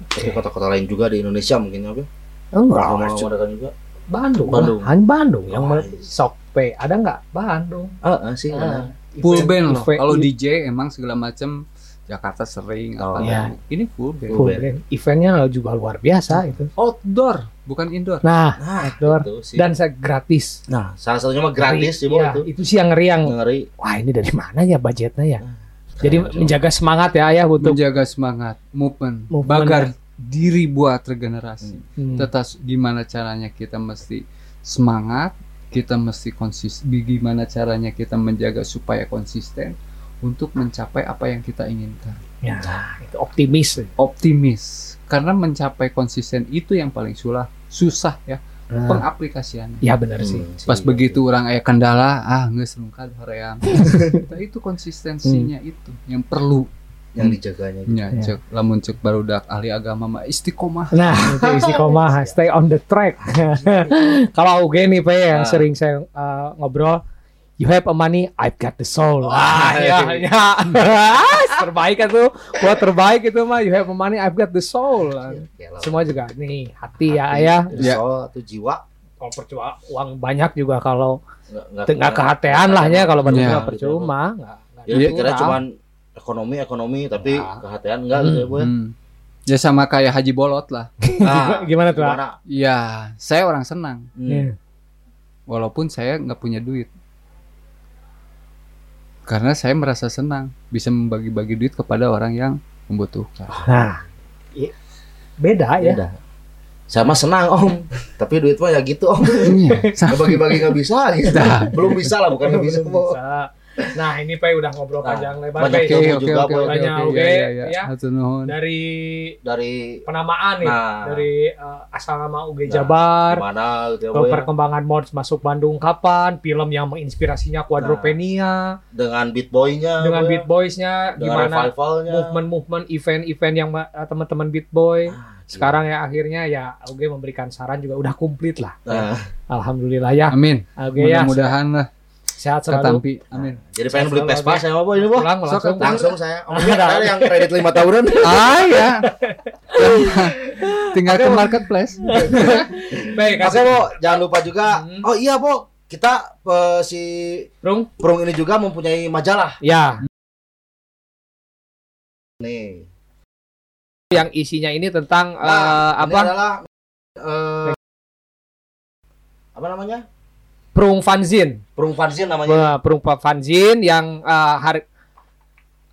Speaker 2: Tapi kota-kota lain juga di Indonesia mungkin ya, Bu.
Speaker 3: Enggak,
Speaker 2: mau mengadakan juga.
Speaker 3: Bandung.
Speaker 2: Bandung.
Speaker 3: Hanya Bandung yang
Speaker 2: Oh, iya.
Speaker 3: sok P. Ada nggak? Bandung.
Speaker 2: Ah, ah, sih. Benar.
Speaker 1: full band loh kalau DJ emang segala macam Jakarta sering
Speaker 2: Oh,
Speaker 1: apa
Speaker 3: iya.
Speaker 1: ini full band
Speaker 3: full
Speaker 2: band.
Speaker 3: band. Eventnya juga luar biasa itu.
Speaker 1: outdoor bukan indoor
Speaker 3: Nah,
Speaker 2: Nah,
Speaker 3: outdoor.
Speaker 2: itu sih.
Speaker 3: dan saya gratis.
Speaker 2: nah, salah satunya mah gratis sih,
Speaker 3: Iya,
Speaker 2: itu.
Speaker 3: itu sih yang ngeri yang
Speaker 2: Ngeri.
Speaker 3: wah ini dari mana ya budgetnya ya.
Speaker 2: Nah,
Speaker 3: Jadi menjaga semangat ya ayah untuk
Speaker 1: menjaga semangat movement,
Speaker 3: Movement,
Speaker 1: bagar diri buat regenerasi.
Speaker 3: Hmm.
Speaker 1: Tetas gimana caranya kita mesti semangat kita mesti konsisten gimana caranya kita menjaga supaya konsisten untuk mencapai apa yang kita inginkan.
Speaker 3: Ya itu optimis.
Speaker 1: optimis. Karena mencapai konsisten itu yang paling sulah susah ya
Speaker 3: Nah,
Speaker 1: pengaplikasiannya.
Speaker 3: Ya benar sih.
Speaker 2: Hmm,
Speaker 1: pas
Speaker 2: sih,
Speaker 1: begitu orang aya kendala ah nggak serungkat hoream nah, itu konsistensinya itu yang perlu.
Speaker 2: Yang dijaganya gitu.
Speaker 3: Ya.
Speaker 1: cek. Lamun cek barudak ahli agama mah istiqomah.
Speaker 3: Nah, istiqomah, stay on the track. Kalau UG nih, Pe, yang
Speaker 2: Ah.
Speaker 3: sering saya uh, ngobrol, you have a money, I've got the soul.
Speaker 2: Wah,
Speaker 3: Wah, ya, ya. terbaik kan tuh, buat terbaik itu mah, you have a money, I've got the soul. Semua juga nih, hati ya, ayah.
Speaker 1: Ya.
Speaker 2: Soal tuh jiwa
Speaker 3: Kalau percuma uang banyak juga kalau
Speaker 2: nggak
Speaker 3: kehatian lah ya, kalau banyak
Speaker 1: Ya.
Speaker 3: nggak percuma.
Speaker 2: Jadi
Speaker 1: Iya,
Speaker 2: pikirnya
Speaker 3: kurang.
Speaker 2: cuman ekonomi ekonomi tapi
Speaker 3: Nah.
Speaker 2: kehatian enggak gitu ya, Bu. ya.
Speaker 1: Hmm. ya sama kayak haji bolot lah
Speaker 2: Nah,
Speaker 3: Gimana tuh?
Speaker 2: gimana?
Speaker 1: ya saya orang senang
Speaker 2: Hmm.
Speaker 3: Nih.
Speaker 1: walaupun saya nggak punya duit karena saya merasa senang bisa membagi-bagi duit kepada orang yang membutuhkan
Speaker 3: Nah, i- beda ya.
Speaker 2: Beda. Sama senang om, tapi duit mah ya gitu om.
Speaker 1: Iya,
Speaker 2: Nggak bagi-bagi nggak bisa gitu.
Speaker 1: Nah.
Speaker 2: Belum bisa lah, bukan nggak bisa.
Speaker 3: Belum bisa. Nah, ini Pe udah ngobrol
Speaker 2: Nah,
Speaker 3: panjang lebar
Speaker 2: banyak
Speaker 3: Pe.
Speaker 2: ilmu
Speaker 1: Oke, oke,
Speaker 2: juga,
Speaker 1: oke,
Speaker 2: Bu.
Speaker 1: oke,
Speaker 3: Banyak,
Speaker 1: oke,
Speaker 3: oke,
Speaker 1: ya, ya, ya.
Speaker 3: ya.
Speaker 1: Hatur nuhun.
Speaker 3: dari
Speaker 2: Dari
Speaker 3: penamaan nih
Speaker 2: nah
Speaker 3: dari uh, asal nama UG
Speaker 2: Nah,
Speaker 3: Jabar
Speaker 2: gimana gitu ya, Bu, ya.
Speaker 3: perkembangan mods masuk Bandung kapan film yang menginspirasinya Quadropenia
Speaker 2: dengan beat boy-nya,
Speaker 3: dengan
Speaker 2: ya.
Speaker 3: Beat Boys-nya gimana movement-movement event-event yang uh, teman-teman Beat Boy
Speaker 2: Ah,
Speaker 3: sekarang ya akhirnya ya UG memberikan saran juga udah komplit lah
Speaker 2: Nah,
Speaker 3: alhamdulillah ya
Speaker 1: Amin.
Speaker 3: UG ya
Speaker 1: Mudah-mudahan lah
Speaker 3: sehat selalu
Speaker 1: katampi. Amin.
Speaker 2: jadi pengen beli Vespa saya mau Bu ini Bu.
Speaker 3: pulang langsung
Speaker 2: Langsung saya. Om ini ada yang kredit lima tahunan.
Speaker 1: Ah ya. Tinggal ke marketplace.
Speaker 3: Baik, kasih
Speaker 2: Bu, jangan lupa juga.
Speaker 3: Hmm.
Speaker 2: Oh iya Bu, kita eh, si
Speaker 3: Rung.
Speaker 2: Prung ini juga mempunyai majalah.
Speaker 3: Ya,
Speaker 2: Nih.
Speaker 3: yang isinya ini tentang
Speaker 2: Nah, ini
Speaker 3: apa?
Speaker 2: adalah eh, apa namanya?
Speaker 3: Prung Fanzine.
Speaker 2: Prung fanzine namanya.
Speaker 3: Wah, perumpa fanzine yang uh, hari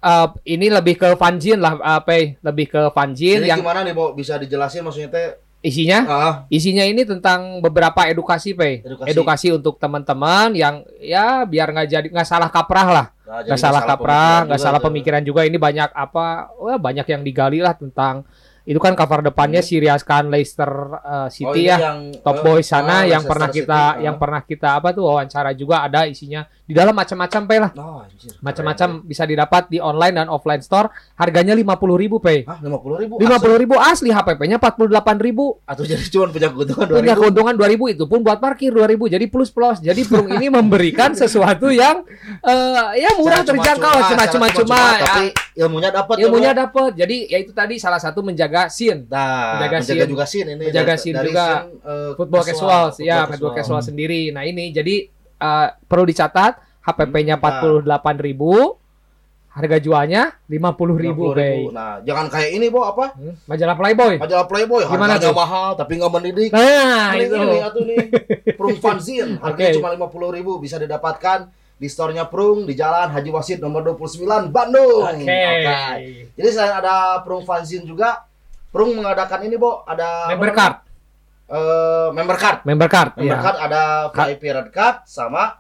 Speaker 3: uh, ini lebih ke fanzine lah uh, Pei. lebih ke fanzine
Speaker 2: Jadi
Speaker 3: yang
Speaker 2: gimana nih, Bu? Bisa dijelasin maksudnya teh
Speaker 3: isinya
Speaker 2: Ah,
Speaker 3: isinya ini tentang beberapa edukasi pe
Speaker 2: Edukasi.
Speaker 3: edukasi, untuk teman-teman yang ya biar nggak jadi nggak salah kaprah lah
Speaker 2: nah,
Speaker 3: nggak salah kaprah nggak salah pemikiran juga ini banyak apa wah banyak yang digali lah tentang itu kan cover depannya Sirius Khan Leicester uh,
Speaker 2: Oh,
Speaker 3: City
Speaker 2: ini
Speaker 3: ya
Speaker 2: yang,
Speaker 3: top
Speaker 2: eh,
Speaker 3: boy sana yang
Speaker 2: Leicester
Speaker 3: pernah
Speaker 2: City.
Speaker 3: kita
Speaker 2: Ah.
Speaker 3: yang pernah kita apa tuh wawancara juga ada isinya di dalam macam-macam pe lah
Speaker 2: Oh,
Speaker 3: macam-macam bisa didapat di online dan offline store harganya lima puluh ribu
Speaker 2: Hah, lima puluh ribu.
Speaker 3: lima puluh ribu asli HPP-nya empat puluh delapan ribu
Speaker 2: Atau jadi cuma punya keuntungan dua
Speaker 3: punya
Speaker 2: ribu.
Speaker 3: keuntungan 2000 itu pun buat parkir 2000 jadi plus plus jadi Prung ini memberikan sesuatu yang eh, ya murah terjangkau cuma-cuma ya.
Speaker 2: Tapi ilmunya dapat.
Speaker 3: ilmunya dapat jadi ya itu tadi salah satu menjaga scene
Speaker 2: Nah,
Speaker 3: menjaga
Speaker 2: menjaga,
Speaker 3: scene.
Speaker 2: juga scene ini.
Speaker 3: Menjaga
Speaker 2: dari-
Speaker 3: scene
Speaker 2: dari
Speaker 3: juga.
Speaker 2: scene, eh,
Speaker 3: football casual, ya
Speaker 2: football
Speaker 3: football casual sendiri nah ini jadi eh, perlu dicatat HPP-nya
Speaker 2: Hmm, nah.
Speaker 3: 48.000 harga jualnya 50.000 bay
Speaker 2: Nah, jangan kayak ini, Bo, apa?
Speaker 3: Hmm, majalah Playboy
Speaker 2: Majalah Playboy
Speaker 3: Gimana
Speaker 2: harganya
Speaker 3: tuh?
Speaker 2: mahal tapi nggak mendidik.
Speaker 3: nah
Speaker 2: ini,
Speaker 3: itu
Speaker 2: ini nih. Prung Fanzine harganya
Speaker 3: Oke.
Speaker 2: cuma 50.000 bisa didapatkan di store-nya Prung di Jalan Haji Wasit nomor 29 Bandung.
Speaker 3: oke
Speaker 2: Jadi selain ada Prung Fanzine juga Prung mengadakan ini, Bo, ada
Speaker 3: member card
Speaker 2: Eh, member card.
Speaker 3: member card
Speaker 2: Member
Speaker 3: ya.
Speaker 2: card ada. VIP red card sama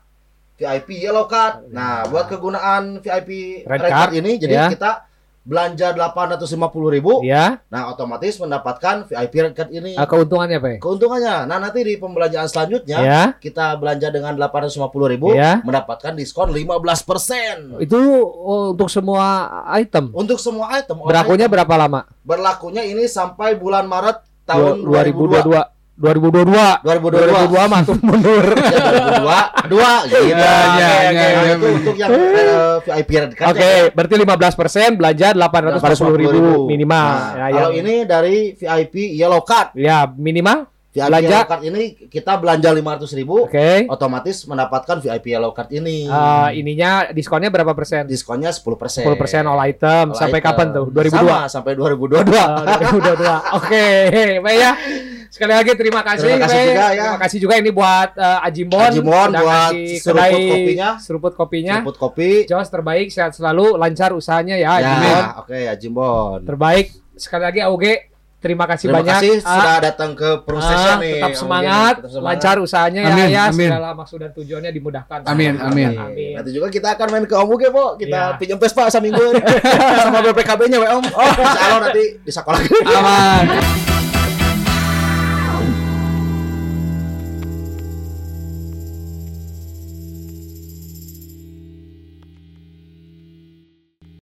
Speaker 2: VIP yellow card. Nah, buat kegunaan VIP
Speaker 3: Red
Speaker 2: red, card,
Speaker 3: card,
Speaker 2: ini jadi
Speaker 3: ya.
Speaker 2: kita belanja 850.000.
Speaker 3: ya
Speaker 2: Nah, otomatis mendapatkan VIP red card ini.
Speaker 3: Ah, keuntungannya apa ya?
Speaker 2: Keuntungannya, nah nanti di pembelanjaan selanjutnya
Speaker 3: ya
Speaker 2: kita belanja dengan 850.000
Speaker 3: Ya.
Speaker 2: mendapatkan diskon 15%
Speaker 3: itu oh, untuk semua item
Speaker 2: untuk semua item.
Speaker 3: berlakunya
Speaker 2: item.
Speaker 3: berapa lama
Speaker 2: Berlakunya ini sampai bulan Maret tahun 2022.
Speaker 3: 2022 2022
Speaker 2: 2022.
Speaker 3: 2022 mah tuh mundur
Speaker 2: Ya, 2022 dua gitu.
Speaker 1: Ya, ya, ya, ya,
Speaker 2: itu
Speaker 1: ya.
Speaker 2: untuk yang eh, VIP red card.
Speaker 3: Oke, berarti 15% belanja 840 ribu minimal.
Speaker 2: Nah,
Speaker 3: ya,
Speaker 2: kalau
Speaker 3: yang-
Speaker 2: ini dari VIP yellow card.
Speaker 3: ya minimal.
Speaker 2: VIP
Speaker 3: Belanja.
Speaker 2: yellow card ini kita belanja 500.000
Speaker 3: Oke.
Speaker 2: otomatis mendapatkan VIP yellow card ini.
Speaker 3: Eh, ininya diskonnya berapa persen?
Speaker 2: Diskonnya 10%.
Speaker 3: 10% all item.
Speaker 2: All
Speaker 3: Sampai
Speaker 2: item.
Speaker 3: kapan tuh? 2002.
Speaker 2: Sama, sampai 2022.
Speaker 3: Eh, 2022. Oke, baik ya. Sekali lagi terima kasih,
Speaker 2: Terima kasih juga, ya.
Speaker 3: Terima kasih juga ini buat eh, Ajimbon.
Speaker 2: Ajimbon buat seruput
Speaker 3: kedai
Speaker 2: kopinya.
Speaker 3: Seruput kopinya.
Speaker 2: Jemput kopi.
Speaker 3: Jos terbaik, sehat selalu, lancar usahanya ya,
Speaker 2: Ya,
Speaker 3: Ajimbon.
Speaker 2: oke ya Jimbon.
Speaker 3: Terbaik. Sekali lagi Auge, terima kasih
Speaker 2: Terima
Speaker 3: banyak.
Speaker 2: kasih
Speaker 3: Ah,
Speaker 2: sudah datang ke proses
Speaker 3: ah,
Speaker 2: nih.
Speaker 3: tetap semangat.
Speaker 2: Tetap semangat.
Speaker 3: lancar usahanya
Speaker 1: Amin,
Speaker 3: ya, ya
Speaker 1: amin.
Speaker 3: segala maksud dan tujuannya dimudahkan.
Speaker 1: Amin, amin.
Speaker 3: Amin.
Speaker 2: Nanti juga kita akan main ke Om Uge, Po.
Speaker 3: Ya.
Speaker 2: Kita pinjam Vespa seminggu sama BPKB-nya, Om. Oh, insya Allah nanti di sekolah.
Speaker 1: Aman.